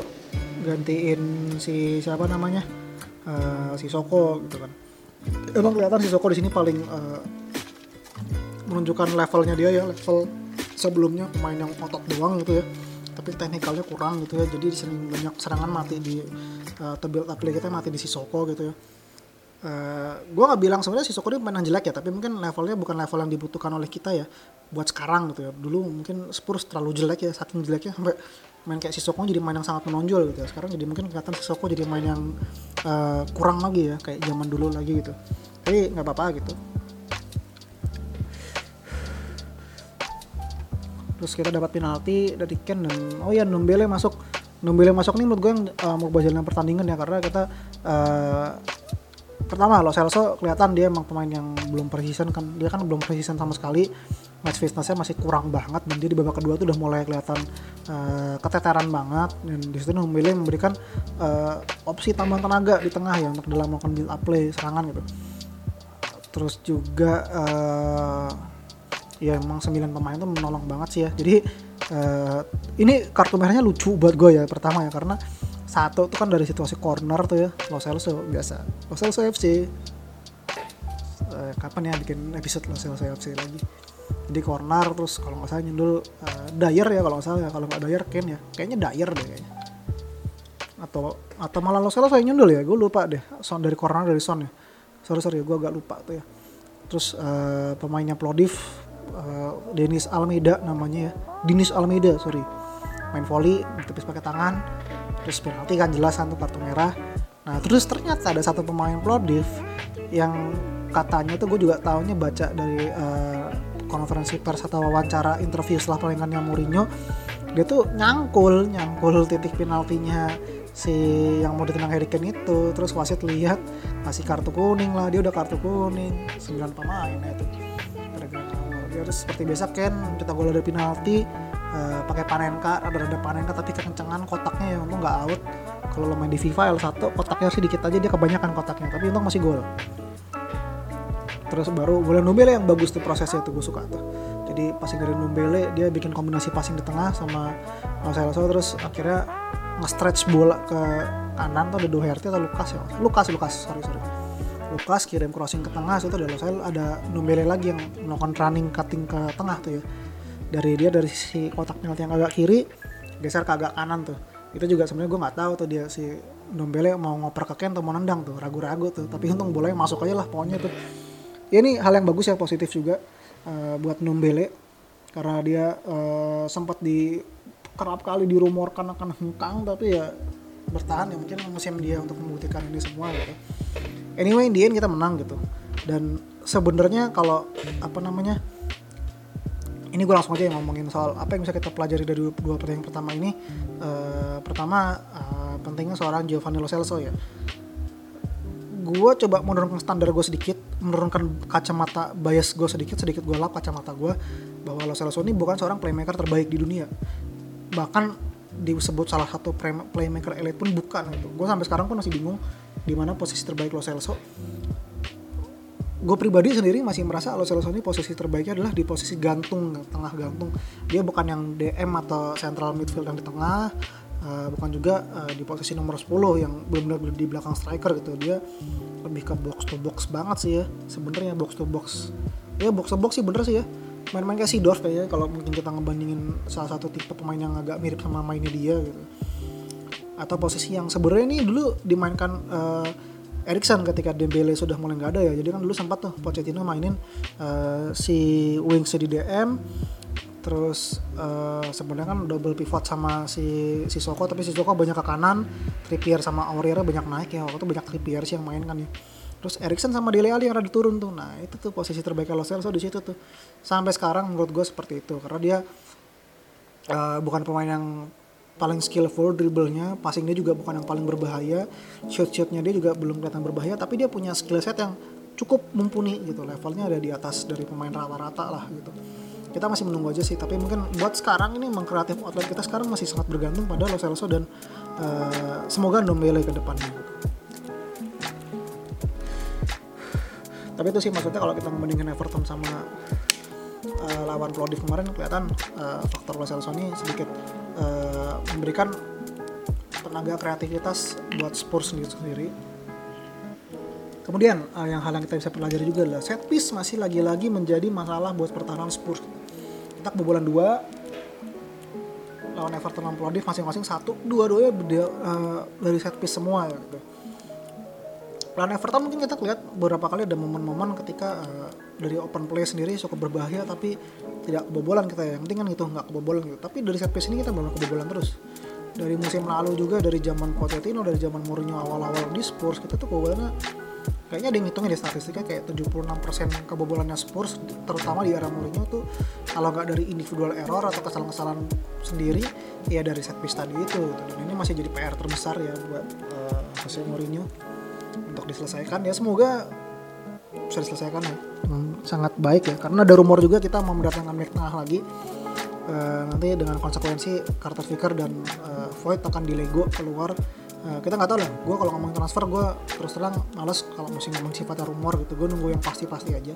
Gantiin si siapa namanya? Uh, si Soko gitu kan. Emang kelihatan si Soko di sini paling uh, menunjukkan levelnya dia ya level sebelumnya pemain yang otot doang gitu ya tapi teknikalnya kurang gitu ya. Jadi sering banyak serangan mati di uh, tebil play kita mati di Sisoko gitu ya. Uh, eh, gue nggak bilang sebenarnya Sisoko ini pemain yang jelek ya tapi mungkin levelnya bukan level yang dibutuhkan oleh kita ya buat sekarang gitu ya. Dulu mungkin Spurs terlalu jelek ya saking jeleknya sampai main kayak Sisoko jadi main yang sangat menonjol gitu ya. Sekarang jadi mungkin kelihatan Sisoko jadi main yang uh, kurang lagi ya kayak zaman dulu lagi gitu. Tapi nggak apa-apa gitu terus kita dapat penalti dari Ken dan oh ya Numbele masuk. Numbele masuk nih menurut gue yang uh, mau jalan pertandingan ya karena kita uh, pertama Lo Celso kelihatan dia emang pemain yang belum precision kan. Dia kan belum precision sama sekali. Match fitnessnya masih kurang banget dan dia di babak kedua tuh udah mulai kelihatan uh, keteteran banget. Dan di situ Numbele memberikan uh, opsi tambahan tenaga di tengah ya untuk dalam melakukan build up play serangan gitu. Terus juga uh, ya emang 9 pemain tuh menolong banget sih ya. Jadi uh, ini kartu merahnya lucu buat gue ya pertama ya karena satu tuh kan dari situasi corner tuh ya Los Celso biasa. Los Celso FC uh, kapan ya bikin episode Los Celso FC lagi? Di corner terus kalau nggak salah nyundul uh, Dyer ya kalau nggak salah ya kalau nggak Dyer Ken ya. Kayaknya Dyer deh kayaknya. Atau atau malah Los Celso yang nyundul ya gue lupa deh. Son dari corner dari son ya. Sorry sorry gue agak lupa tuh ya. Terus uh, pemainnya Plodif uh, Dennis Almeida namanya ya. Dennis Almeida sorry. Main volley tepis pakai tangan terus penalti kan jelas kan kartu merah. Nah terus ternyata ada satu pemain Plovdiv yang katanya tuh gue juga tahunya baca dari uh, konferensi pers atau wawancara interview setelah pertandingannya Mourinho dia tuh nyangkul nyangkul titik penaltinya si yang mau ditendang Harry Kane itu. Terus wasit lihat kasih kartu kuning lah dia udah kartu kuning 9 pemain itu terus seperti biasa Ken kita gol dari penalti eh, pakai panenka rada-rada panenka tapi kekencengan kotaknya ya untung nggak out. Kalau lo main di FIFA L1 kotaknya sedikit aja dia kebanyakan kotaknya tapi untung masih gol. Terus baru boleh Numbele yang bagus tuh prosesnya tuh gue suka tuh. Jadi passing dari Numbele dia bikin kombinasi passing di tengah sama Lo Celso terus akhirnya nge-stretch bola ke kanan tuh ada Doherty atau Lukas ya? Lukas Lukas sorry sorry Lukas kirim crossing ke tengah itu ada Lo. Celso ada Numbele lagi yang melakukan running cutting ke tengah tuh ya. Dari dia dari sisi kotak penalti yang agak kiri geser ke agak kanan tuh. Itu juga sebenarnya gue nggak tahu tuh dia si Dombele mau ngoper ke Ken atau mau nendang tuh ragu-ragu tuh. Tapi untung bolanya masuk aja lah pokoknya tuh. Ya ini hal yang bagus ya positif juga eh, buat Dombele karena dia eh, sempat di kerap kali dirumorkan akan hengkang tapi ya bertahan ya mungkin musim dia untuk membuktikan ini semua gitu. Anyway in the end kita menang gitu. Dan sebenarnya kalau apa namanya ini gue langsung aja yang ngomongin soal apa yang bisa kita pelajari dari dua pertandingan pertama ini. Eh, pertama eh, pentingnya seorang Giovanni Lo Celso ya. Gue coba menurunkan standar gue sedikit menurunkan kacamata bias gue sedikit sedikit gue lap kacamata gue bahwa Lo Celso ini bukan seorang playmaker terbaik di dunia. Bahkan disebut salah satu play- playmaker elite pun bukan gitu. gue sampai sekarang pun masih bingung di mana posisi terbaik Lo Celso. Gue pribadi sendiri masih merasa Lo Celso ini posisi terbaiknya adalah di posisi gantung tengah gantung. Dia bukan yang DM atau central midfield yang di tengah eh, bukan juga eh, di posisi nomor 10 yang benar-benar di belakang striker gitu. Dia lebih ke box to box banget sih ya sebenarnya box to box. Ya box to box sih bener sih ya main-main kayak Sidorf kayaknya kalau mungkin kita ngebandingin salah satu tipe pemain yang agak mirip sama mainnya dia gitu. Atau posisi yang sebenarnya ini dulu dimainkan eh, Erikson ketika Dembele sudah mulai nggak ada ya. Jadi kan dulu sempat tuh Pochettino mainin eh, si Wings di DM terus eh, sebenarnya kan double pivot sama si si Soko tapi si Soko banyak ke kanan Trippier sama Aurier banyak naik ya. Waktu itu banyak Trippier sih yang main kan ya terus Erikson sama Dele Alli yang rada turun tuh nah itu tuh posisi terbaik Lo Celso di situ tuh sampai sekarang menurut gue seperti itu karena dia eh, bukan pemain yang paling skillful dribblenya, passing dia juga bukan yang paling berbahaya, shoot shootnya dia juga belum kelihatan berbahaya, tapi dia punya skill set yang cukup mumpuni gitu, levelnya ada di atas dari pemain rata-rata lah gitu. Kita masih menunggu aja sih, tapi mungkin buat sekarang ini memang kreatif outlet kita sekarang masih sangat bergantung pada Lo Celso dan eh, semoga Ndombele ke depannya. Gitu. Tapi itu sih maksudnya kalau kita membandingkan Everton sama eh, lawan Plodif kemarin kelihatan eh, faktor Lo Celso ini sedikit eh, memberikan tenaga kreativitas buat Spurs sendiri sendiri. Kemudian eh, yang hal yang kita bisa pelajari juga adalah set piece masih lagi-lagi menjadi masalah buat pertahanan Spurs. Kita kebobolan dua lawan Everton dan Plodif masing-masing satu, dua-duanya eh, dari set piece semua gitu. Lawan Everton mungkin kita lihat beberapa kali ada momen-momen ketika eh, dari open play sendiri cukup berbahaya tapi tidak kebobolan kita ya. Yang penting kan gitu nggak kebobolan gitu. Tapi dari set piece ini kita belum kebobolan terus. Dari musim lalu juga dari zaman Pochettino dari zaman Mourinho awal-awal di Spurs kita tuh kebobolannya kayaknya ada yang ngitungnya di statistiknya kayak 76% kebobolannya Spurs terutama di era Mourinho tuh kalau nggak dari individual error atau kesalahan-kesalahan sendiri ya dari set piece tadi itu dan ini masih jadi PR terbesar ya buat eh, Jose Mourinho untuk diselesaikan ya semoga bisa diselesaikan ya. Hmm, sangat baik ya karena ada rumor juga kita mau mendatangkan back lagi. Eh, nanti dengan konsekuensi Carter Vicker dan eh, Void akan dilego keluar. Eh, kita nggak tahu lah gue kalau ngomongin transfer gue terus terang males kalau mesti ngomong sifatnya rumor gitu gue nunggu yang pasti-pasti aja.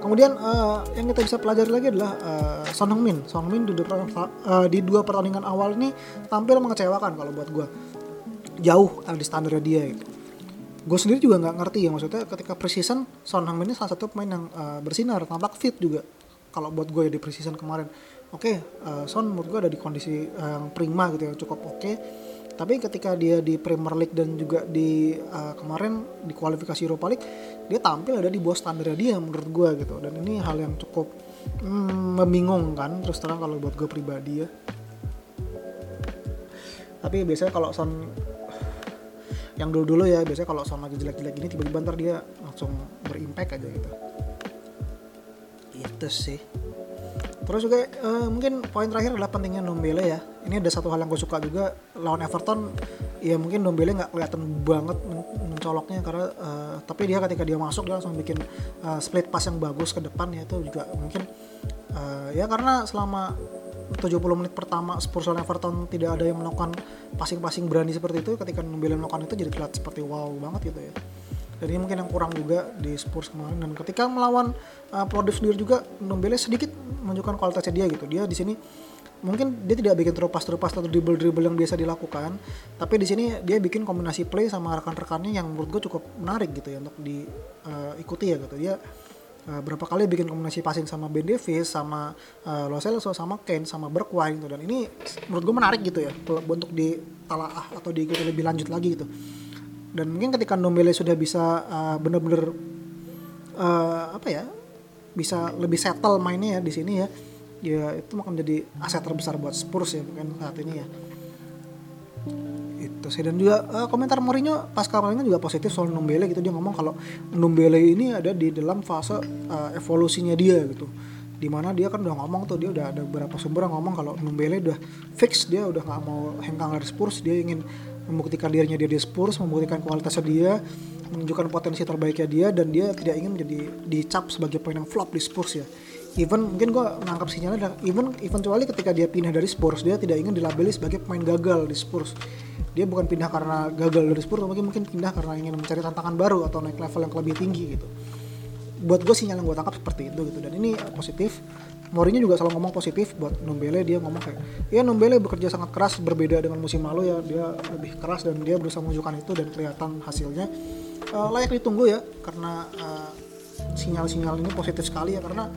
Kemudian eh, yang kita bisa pelajari lagi adalah eh, Son Heung-min. Son Heung-min di, dua eh, di dua pertandingan awal ini tampil mengecewakan kalau buat gue jauh eh, di standarnya dia gitu gue sendiri juga nggak ngerti ya maksudnya ketika preseason Son Heung-min ini salah satu pemain yang eh, bersinar tampak fit juga. Kalau buat gue ya di preseason kemarin. Oke eh, Son menurut gue ada di kondisi yang prima gitu ya cukup oke. Tapi ketika dia di Premier League dan juga di eh, kemarin di kualifikasi Europa League dia tampil ada di bawah standarnya dia menurut gue gitu. Dan ini hal yang cukup mm, membingungkan terus terang kalau buat gue pribadi ya. Tapi biasanya kalau Son yang dulu-dulu ya biasanya kalau Son lagi jelek-jelek gini tiba-tiba ntar dia langsung berimpact aja gitu. Itu sih. Terus juga eh, mungkin poin terakhir adalah pentingnya Ndombele ya. Ini ada satu hal yang gue suka juga lawan Everton ya mungkin Dombele nggak kelihatan banget mencoloknya karena uh, tapi dia ketika dia masuk dia langsung bikin uh, split pass yang bagus ke depan ya itu juga mungkin uh, ya karena selama 70 menit pertama Spurs lawan Everton tidak ada yang melakukan passing-passing berani seperti itu. Ketika Dombele melakukan itu jadi kelihatan seperti wow banget gitu ya. Ini mungkin yang kurang juga di Spurs kemarin. Dan ketika melawan uh, Plovdiv sendiri juga Dombele sedikit menunjukkan kualitasnya dia gitu. Dia di sini mungkin dia tidak bikin terupas-terupas atau dribble-dribble yang biasa dilakukan tapi di sini dia bikin kombinasi play sama rekan-rekannya yang menurut gue cukup menarik gitu ya untuk diikuti uh, ya gitu. Dia uh, berapa kali bikin kombinasi passing sama Ben Davis sama uh, Lo Celso sama Kane sama Bergwijn gitu. Dan ini menurut gue menarik gitu ya untuk ditalaah atau diikuti lebih lanjut lagi gitu. Dan mungkin ketika Ndombele sudah bisa uh, bener-bener uh, apa ya bisa lebih settle mainnya ya di sini ya ya itu akan menjadi aset terbesar buat Spurs ya mungkin saat ini ya itu sih. Dan juga uh, komentar Mourinho pas kemarin juga positif soal Numbele gitu. Dia ngomong kalau Numbele ini ada di dalam fase uh, evolusinya dia gitu. Di mana dia kan udah ngomong tuh dia udah ada beberapa sumber yang ngomong kalau Numbele udah fix dia udah nggak mau hengkang dari Spurs. Dia ingin membuktikan dirinya dia di Spurs membuktikan kualitasnya dia menunjukkan potensi terbaiknya dia dan dia tidak ingin menjadi dicap sebagai pemain yang flop di Spurs ya even mungkin gue nangkap sinyalnya even eventually ketika dia pindah dari Spurs dia tidak ingin dilabeli sebagai pemain gagal di Spurs. Dia bukan pindah karena gagal dari Spurs mungkin mungkin pindah karena ingin mencari tantangan baru atau naik level yang lebih tinggi gitu. Buat gue sinyal yang gue tangkap seperti itu gitu dan ini positif. Mourinho juga selalu ngomong positif buat Numbele dia ngomong kayak ya Numbele bekerja sangat keras berbeda dengan musim lalu ya dia lebih keras dan dia berusaha menunjukkan itu dan kelihatan hasilnya. Uh, layak ditunggu ya karena uh, sinyal-sinyal ini positif sekali ya karena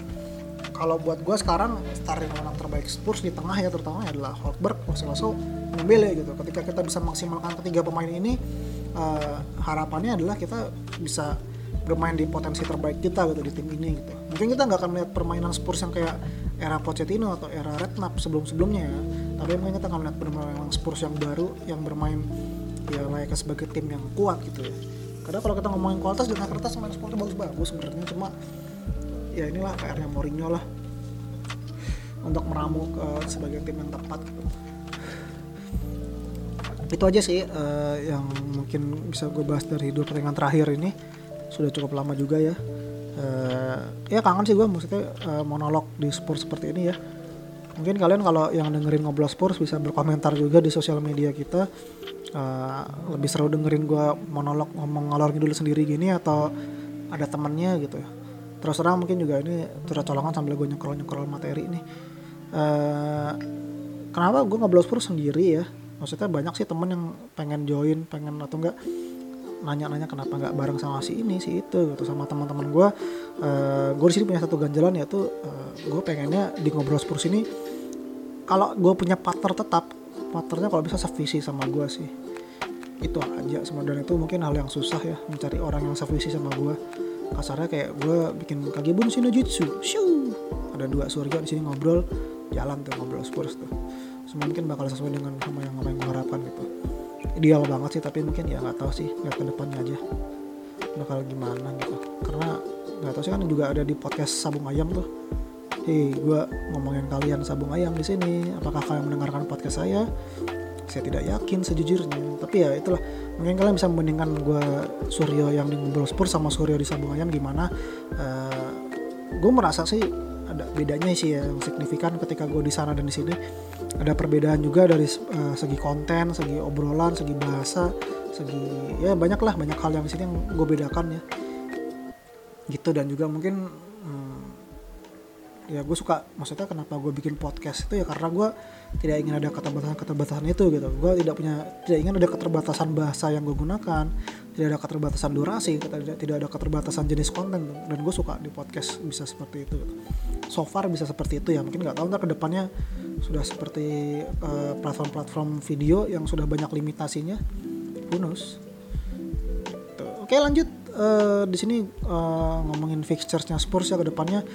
kalau buat gue sekarang starting lineup terbaik Spurs di tengah ya terutama adalah Holberg, Marcelo, Dembele gitu. Ketika kita bisa maksimalkan ketiga pemain ini, uh, harapannya adalah kita bisa bermain di potensi terbaik kita gitu di tim ini gitu. Mungkin kita nggak akan melihat permainan Spurs yang kayak era Pochettino atau era Redknapp sebelum-sebelumnya ya. Tapi mungkin kita akan melihat benar-benar Spurs yang baru yang bermain ya layaknya sebagai tim yang kuat gitu ya. Karena kalau kita ngomongin kualitas dengan kertas main Spurs bagus-bagus sebenarnya cuma ya inilah PR-nya Mourinho lah. Untuk meramu ke sebagai tim yang tepat gitu. itu aja sih uh, yang mungkin bisa gue bahas dari dua pertandingan terakhir ini. Sudah cukup lama juga ya. Uh, ya kangen sih gue maksudnya uh, monolog di sport seperti ini ya. Mungkin kalian kalau yang dengerin ngobrol sports bisa berkomentar juga di sosial media kita. Uh, lebih seru dengerin gue monolog ngomong ngalor dulu sendiri gini atau ada temennya gitu ya terus terang mungkin juga ini curhat colongan sambil gue nyekrol nyekrol materi nih. Uh, kenapa gue ngobrol Spurs sendiri ya? Maksudnya banyak sih temen yang pengen join pengen atau enggak nanya-nanya kenapa nggak bareng sama si ini si itu gitu sama teman-teman gue uh, gue di sini punya satu ganjalan yaitu uh, gue pengennya di ngobrol Spurs ini kalau gue punya partner tetap partnernya kalau bisa sevisi sama gue sih. Itu aja sebenarnya. Itu mungkin hal yang susah ya mencari orang yang sevisi sama gue kasarnya kayak gue bikin kagebun no jutsu shoo! Ada dua surga di sini ngobrol jalan tuh ngobrol Spurs tuh. Semua mungkin bakal sesuai dengan sama yang apa yang gue harapkan gitu. Ideal banget sih tapi mungkin ya nggak tahu sih lihat ke depannya aja. Bakal gimana gitu. Karena nggak tahu sih kan juga ada di podcast sabung ayam tuh. Hei, gue ngomongin kalian sabung ayam di sini. Apakah kalian mendengarkan podcast saya? Saya tidak yakin sejujurnya. Tapi ya itulah mungkin kalian bisa membandingkan gue Suryo yang di ngobrol Spurs sama Suryo di Sabung Ayam gimana. Uh, eh, gue merasa sih ada bedanya sih ya yang signifikan ketika gue di sana dan di sini. Ada perbedaan juga dari uh, segi konten segi obrolan segi bahasa segi ya banyak lah banyak hal yang di sini yang gue bedakan ya. Gitu dan juga mungkin hmm, ya gue suka maksudnya kenapa gue bikin podcast itu ya karena gue tidak ingin ada keterbatasan-keterbatasan itu gitu. Gue tidak punya tidak ingin ada keterbatasan bahasa yang gue gunakan tidak ada keterbatasan durasi tidak tidak ada keterbatasan jenis konten dan gue suka di podcast bisa seperti itu gitu. so far bisa seperti itu ya. Mungkin nggak tahu ntar ke depannya sudah seperti uh, platform-platform video yang sudah banyak limitasinya. Knows? Gitu. oke lanjut. Uh, di sini uh, ngomongin fixturesnya Spurs ya ke depannya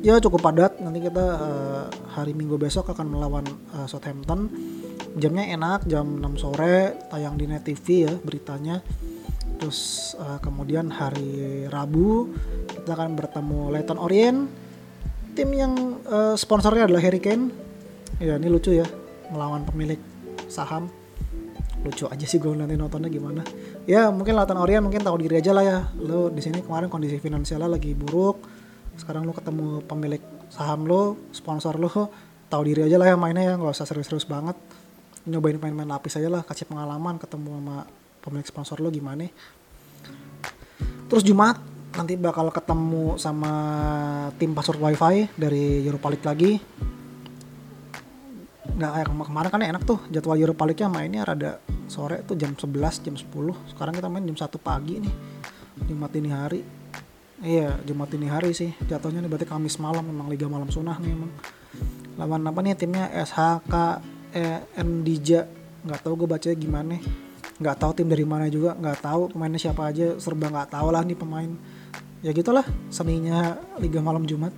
ya cukup padat. Nanti kita uh, hari Minggu besok akan melawan uh, Southampton. Jamnya enak jam 6 sore tayang di Net TV ya beritanya. Terus uh, kemudian hari Rabu kita akan bertemu Leyton Orient. Tim yang uh, sponsornya adalah Harry Kane. Ya ini lucu ya melawan pemilik saham. Lucu aja sih gue nanti nontonnya gimana. Ya mungkin Lautan Orient mungkin tahu diri aja lah ya. Lo di sini kemarin kondisi finansialnya lagi buruk sekarang lo ketemu pemilik saham lo sponsor lo tahu diri aja lah ya mainnya ya nggak usah serius-serius banget. Nyobain main-main lapis aja lah kasih pengalaman ketemu sama pemilik sponsor lo gimana. Terus Jumat nanti bakal ketemu sama tim password wifi dari Europa League lagi. Nggak kayak kemarin kan enak tuh jadwal Europa League-nya mainnya rada sore tuh jam 11 jam 10 sekarang kita main jam 1 pagi nih Jumat ini hari iya Jumat ini hari sih. Jatuhnya nih berarti Kamis malam memang Liga Malam Sunah nih emang. Lawan apa nih timnya? SHK eh, Ndija nggak tahu gue bacanya gimana. Nggak tahu tim dari mana juga nggak tahu pemainnya siapa aja. Serba nggak tahu lah nih pemain. Ya gitulah seninya Liga Malam Jumat.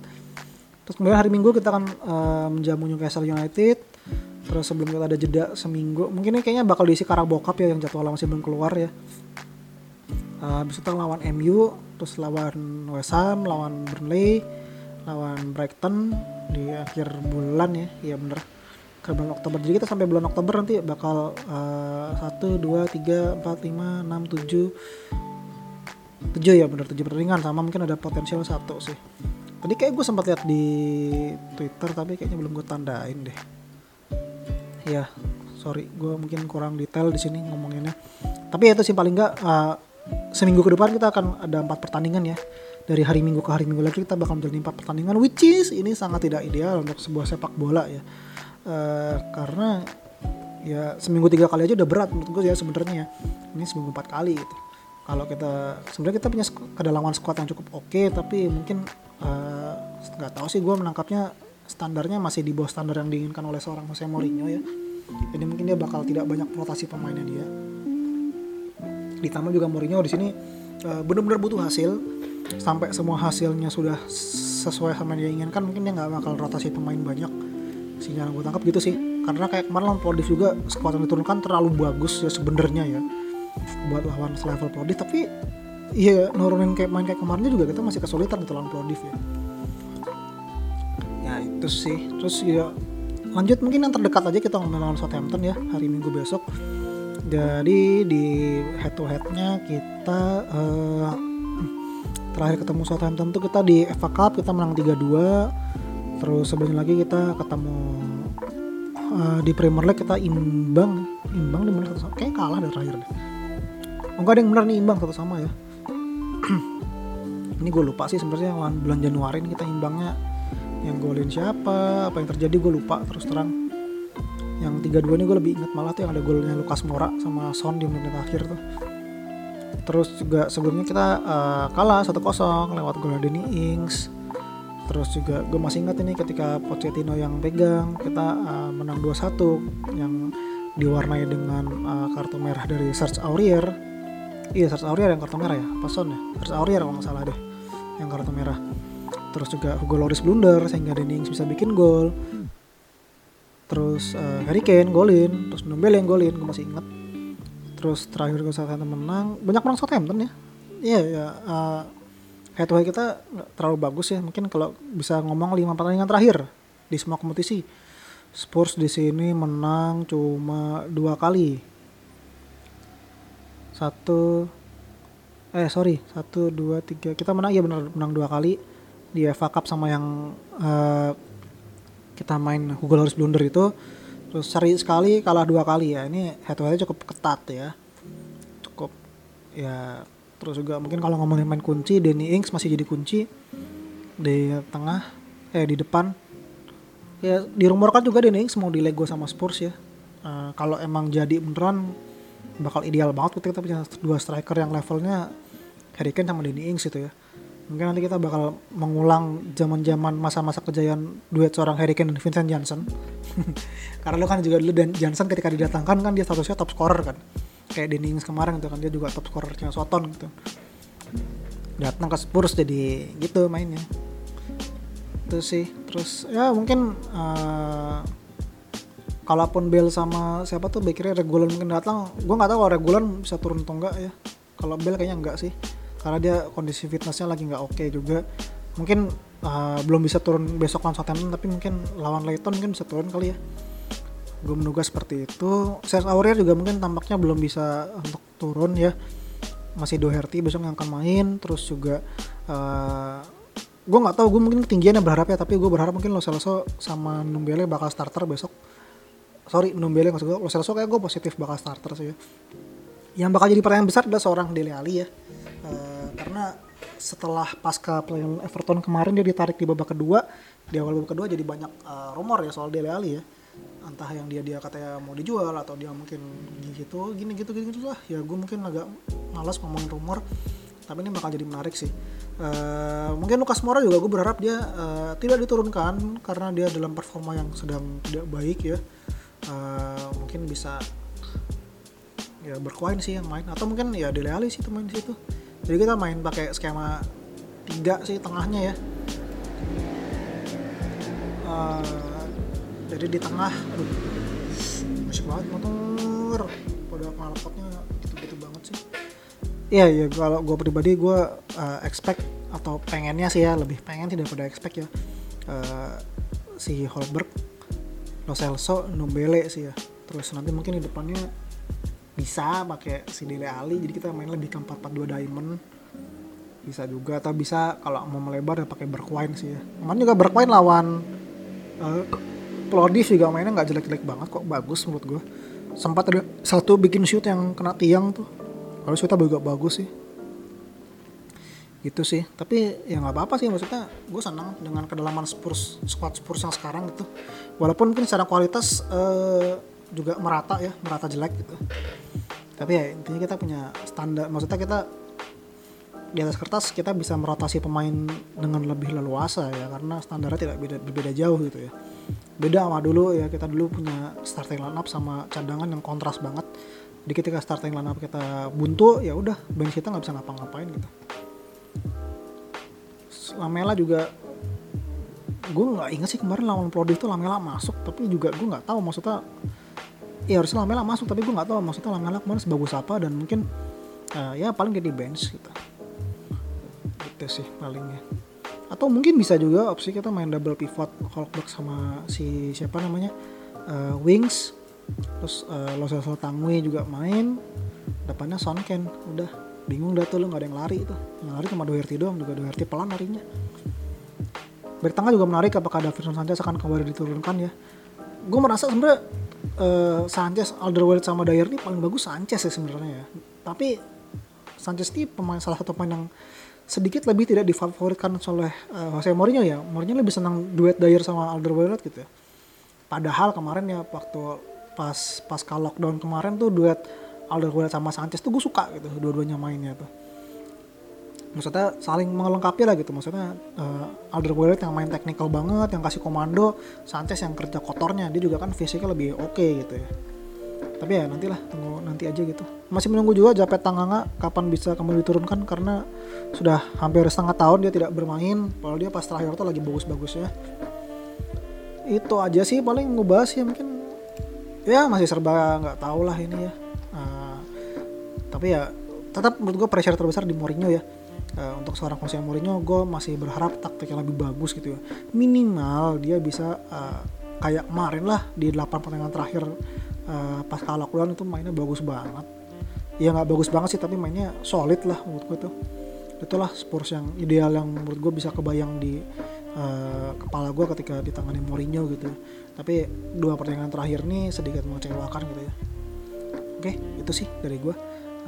Terus kemudian hari Minggu kita akan uh, menjamu Newcastle United. Terus sebelum kita ada jeda seminggu mungkin ini kayaknya bakal diisi Carabao Cup ya yang jadwal masih belum keluar ya uh, habis itu lawan MU terus lawan West Ham lawan Burnley lawan Brighton di akhir bulan ya. Iya bener. Ke bulan Oktober. Jadi kita sampai bulan Oktober nanti bakal satu dua tiga empat lima enam tujuh tujuh ya bener. Tujuh pertandingan. Sama mungkin ada potensial satu sih. Tadi kayak gue sempat lihat di Twitter tapi kayaknya belum gue tandain deh. Ya sorry. Gue mungkin kurang detail di sini ngomonginnya. Tapi itu sih paling nggak uh, seminggu ke depan kita akan ada empat pertandingan ya. Dari hari minggu ke hari minggu lagi kita bakal menjalani empat pertandingan which is ini sangat tidak ideal untuk sebuah sepak bola ya. Uh, karena ya seminggu tiga kali aja udah berat menurut gue ya sebenarnya. Ya ini seminggu empat kali gitu. Kalau kita sebenarnya kita punya kedalaman squad yang cukup oke okay, tapi mungkin eh, nggak uh, tahu sih gue menangkapnya standarnya masih di bawah standar yang diinginkan oleh seorang Jose Mourinho ya. Jadi mungkin dia bakal tidak banyak rotasi pemainnya dia ditambah juga Mourinho di sini uh, benar-benar butuh hasil. Sampai semua hasilnya sudah sesuai sama yang dia inginkan mungkin dia nggak bakal rotasi pemain banyak sinyal gue tangkap gitu sih. Karena kayak kemarin lawan Prodis juga squad yang diturunkan terlalu bagus ya sebenarnya ya buat lawan selevel Prodif tapi iya nurunin kayak main kayak kemarin juga kita masih kesulitan gitu lawan Prodif ya. Ya itu sih. Terus ya lanjut mungkin yang terdekat aja kita ngomongin lawan Southampton ya hari Minggu besok jadi di head to headnya kita uh, terakhir ketemu Southampton tuh kita di FA Cup kita menang 3-2 terus sebelumnya lagi kita ketemu uh, di Premier League kita imbang. Imbang di mana kayak kalah dari terakhir deh. Oh enggak ada yang benar nih imbang satu sama ya. (clears throat) Ini gue lupa sih sebenarnya yang bulan Januari ini kita imbangnya. Yang golin siapa apa yang terjadi gue lupa terus terang yang 3-2 ini gue lebih ingat malah tuh yang ada golnya Lukas Mora sama Son di menit akhir tuh. Terus juga sebelumnya kita uh, kalah 1-0 lewat gol Danny Ings. Terus juga gue masih ingat ini ketika Pochettino yang pegang kita uh, menang 2-1 yang diwarnai dengan uh, kartu merah dari Serge Aurier. Iya Serge Aurier yang kartu merah ya? Apa Son ya? Serge Aurier kalau nggak salah deh yang kartu merah. Terus juga Hugo Loris blunder sehingga Dennings bisa bikin gol terus uh, Harry Kane golin terus Ndombele yang golin gue masih inget terus terakhir gue Southampton menang banyak menang Southampton ya. Iya ya uh, head to head kita terlalu bagus ya. Mungkin kalau bisa ngomong lima pertandingan terakhir di semua kompetisi. Spurs di sini menang cuma dua kali. Satu eh sorry satu dua tiga. Kita menang ya benar menang dua kali di FA Cup sama yang uh, kita main Hugo Loris blunder itu terus seri sekali kalah dua kali ya. Ini head to head cukup ketat ya. Cukup ya terus juga mungkin kalau ngomongin main kunci Danny Ings masih jadi kunci di tengah eh di depan. Ya dirumorkan juga Danny Ings mau di Lego sama Spurs ya. Uh, kalau emang jadi beneran bakal ideal banget ketika kita punya dua striker yang levelnya Harry Kane sama Danny Ings itu ya mungkin nanti kita bakal mengulang zaman-zaman masa-masa kejayaan duet seorang Harry Kane dan Vincent Janssen. (laughs) Karena lo kan juga dulu dan Janssen ketika didatangkan kan dia statusnya top scorer kan. Kayak Danny Ings kemarin gitu kan dia juga top scorer Cina Soton gitu. Datang ke Spurs jadi gitu mainnya. Itu sih. Terus ya mungkin uh, kalaupun Bell sama siapa tuh backnya Regulan mungkin datang. Gue nggak tahu kalau Regulan bisa turun atau enggak ya. Kalau Bell kayaknya enggak sih karena dia kondisi fitnessnya lagi nggak oke okay juga. Mungkin uh, belum bisa turun besok lawan Southampton tapi mungkin lawan Leighton mungkin bisa turun kali ya. Gue menduga seperti itu. Serge Aurier juga mungkin tampaknya belum bisa untuk turun ya. Masih Doherty besok yang akan main terus juga uh, gue nggak tahu gue mungkin ketinggiannya berharap ya tapi gue berharap mungkin Lo Celso sama Numbele bakal starter besok. Sorry Numbele maksud gue Lo Celso kayak gue positif bakal starter sih ya. Yang bakal jadi pertanyaan besar adalah seorang Dele Alli ya karena setelah pasca pelayan Everton kemarin dia ditarik di babak kedua di awal babak kedua jadi banyak uh, rumor ya soal Dele Alli ya. Entah yang dia dia katanya mau dijual atau dia mungkin gitu gini gitu gini gitu lah. Ya gue mungkin agak malas ngomongin rumor tapi ini bakal jadi menarik sih. Uh, mungkin Lukas Moura juga gue berharap dia uh, tidak diturunkan karena dia dalam performa yang sedang tidak baik ya. Uh, mungkin bisa ya berkoin sih yang main. Atau mungkin ya Dele Alli sih tuh main di situ jadi kita main pakai skema tiga sih tengahnya ya. Uh, jadi di tengah aduh masih banget motor. Pada knalpotnya gitu-gitu banget sih. Iya iya kalau gue pribadi gue uh, expect atau pengennya sih ya lebih pengen sih daripada expect ya. Uh, si Holberg Lo Celso sih ya. Terus nanti mungkin di depannya bisa pakai si Dele Ali jadi kita main lebih ke 442 diamond. Bisa juga atau bisa kalau mau melebar ya pakai Bergwijn sih ya. Kemarin juga Bergwijn lawan uh, juga mainnya nggak jelek-jelek banget kok bagus menurut gue sempat ada satu bikin shoot yang kena tiang tuh. Kalau shootnya juga bagus sih. Gitu sih. Tapi ya nggak apa-apa sih maksudnya gue senang dengan kedalaman Spurs squad Spurs yang sekarang gitu. Walaupun mungkin secara kualitas uh, juga merata ya merata jelek gitu. Tapi ya intinya kita punya standar maksudnya kita di atas kertas kita bisa merotasi pemain dengan lebih leluasa ya karena standarnya tidak beda berbeda jauh gitu ya. Beda sama dulu ya kita dulu punya starting line up sama cadangan yang kontras banget. Di ketika starting line up kita buntu ya udah bench kita nggak bisa ngapa-ngapain gitu. Lamela juga gue nggak inget sih kemarin lawan Prodi itu Lamela masuk tapi juga gue nggak tahu maksudnya ya harusnya Lamela masuk tapi gue nggak tahu. Maksudnya Lamela kemarin sebagus apa dan mungkin uh, ya paling jadi bench gitu. Itu sih palingnya. Atau mungkin bisa juga opsi kita main double pivot Hulkberg sama si siapa namanya? Uh, Wings. Terus uh, Losel Tangwe juga main. Depannya Sonken udah. Bingung dah tuh lu nggak ada yang lari itu yang lari cuma Doherty doang juga Doherty pelan larinya. Back tengah juga menarik apakah Davidson Sanchez akan kembali diturunkan ya? Gue merasa sebenarnya uh, Sanchez, Alderweireld sama Dyer ini paling bagus Sanchez ya sebenarnya ya. Tapi Sanchez ini pemain salah satu pemain yang sedikit lebih tidak difavoritkan oleh uh, Jose Mourinho ya. Mourinho lebih senang duet Dyer sama Alderweireld gitu ya. Padahal kemarin ya waktu pas pas lockdown kemarin tuh duet Alderweireld sama Sanchez tuh gue suka gitu dua-duanya mainnya tuh maksudnya saling melengkapi lah gitu. Maksudnya uh, Alderweireld yang main teknikal banget yang kasih komando Sanchez yang kerja kotornya dia juga kan fisiknya lebih oke okay, gitu ya. Tapi ya nantilah tunggu nanti aja gitu. Masih menunggu juga Japet Tanganga kapan bisa kembali diturunkan karena sudah hampir setengah tahun dia tidak bermain kalau dia pas terakhir tuh lagi bagus-bagus ya. Itu aja sih paling ngebahas ya mungkin ya masih serba nggak tahu lah ini ya. Uh, tapi ya tetap menurut gue pressure terbesar di Mourinho ya uh, untuk seorang Jose Mourinho gue masih berharap taktiknya lebih bagus gitu ya. Minimal dia bisa uh, kayak kemarin lah di 8 pertandingan terakhir uh, pas kalah lockdown itu mainnya bagus banget. Ya nggak bagus banget sih tapi mainnya solid lah menurut gue tuh. Itulah Spurs yang ideal yang menurut gue bisa kebayang di uh, kepala gue ketika ditangani Mourinho gitu tapi dua pertandingan terakhir nih sedikit mengecewakan gitu ya. Oke itu sih dari gue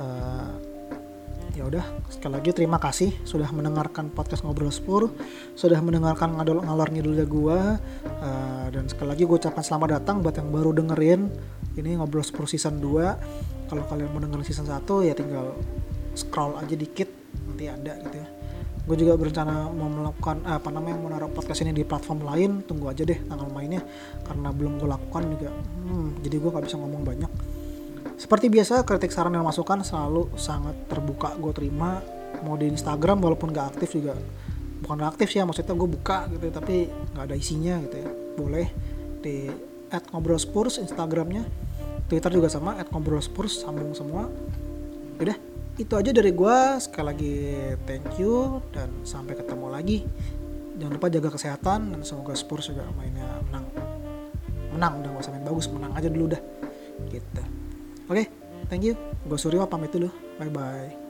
uh, ya udah sekali lagi terima kasih sudah mendengarkan podcast ngobrol spur sudah mendengarkan ngadol ngalor ngidulnya gua uh, dan sekali lagi gue ucapkan selamat datang buat yang baru dengerin ini ngobrol spur season 2 kalau kalian mau dengerin season 1 ya tinggal scroll aja dikit nanti ada gitu ya. Gue juga berencana mau melakukan eh, apa namanya mau naruh podcast ini di platform lain tunggu aja deh tanggal mainnya karena belum gue lakukan juga. Hmm, jadi gue nggak bisa ngomong banyak seperti biasa, kritik saran dan masukan selalu sangat terbuka gue terima. Mau di Instagram walaupun gak aktif juga. Bukan gak aktif sih ya maksudnya gue buka gitu tapi nggak ada isinya gitu ya. Boleh di at ngobrol spurs instagramnya twitter juga sama at ngobrol spurs sambung semua. Udah itu aja dari gue sekali lagi thank you dan sampai ketemu lagi. Jangan lupa jaga kesehatan dan semoga spurs juga mainnya menang. Menang udah gak usah main bagus menang aja dulu dah. Gitu oke thank you. Gue Suryo pamit dulu. Bye bye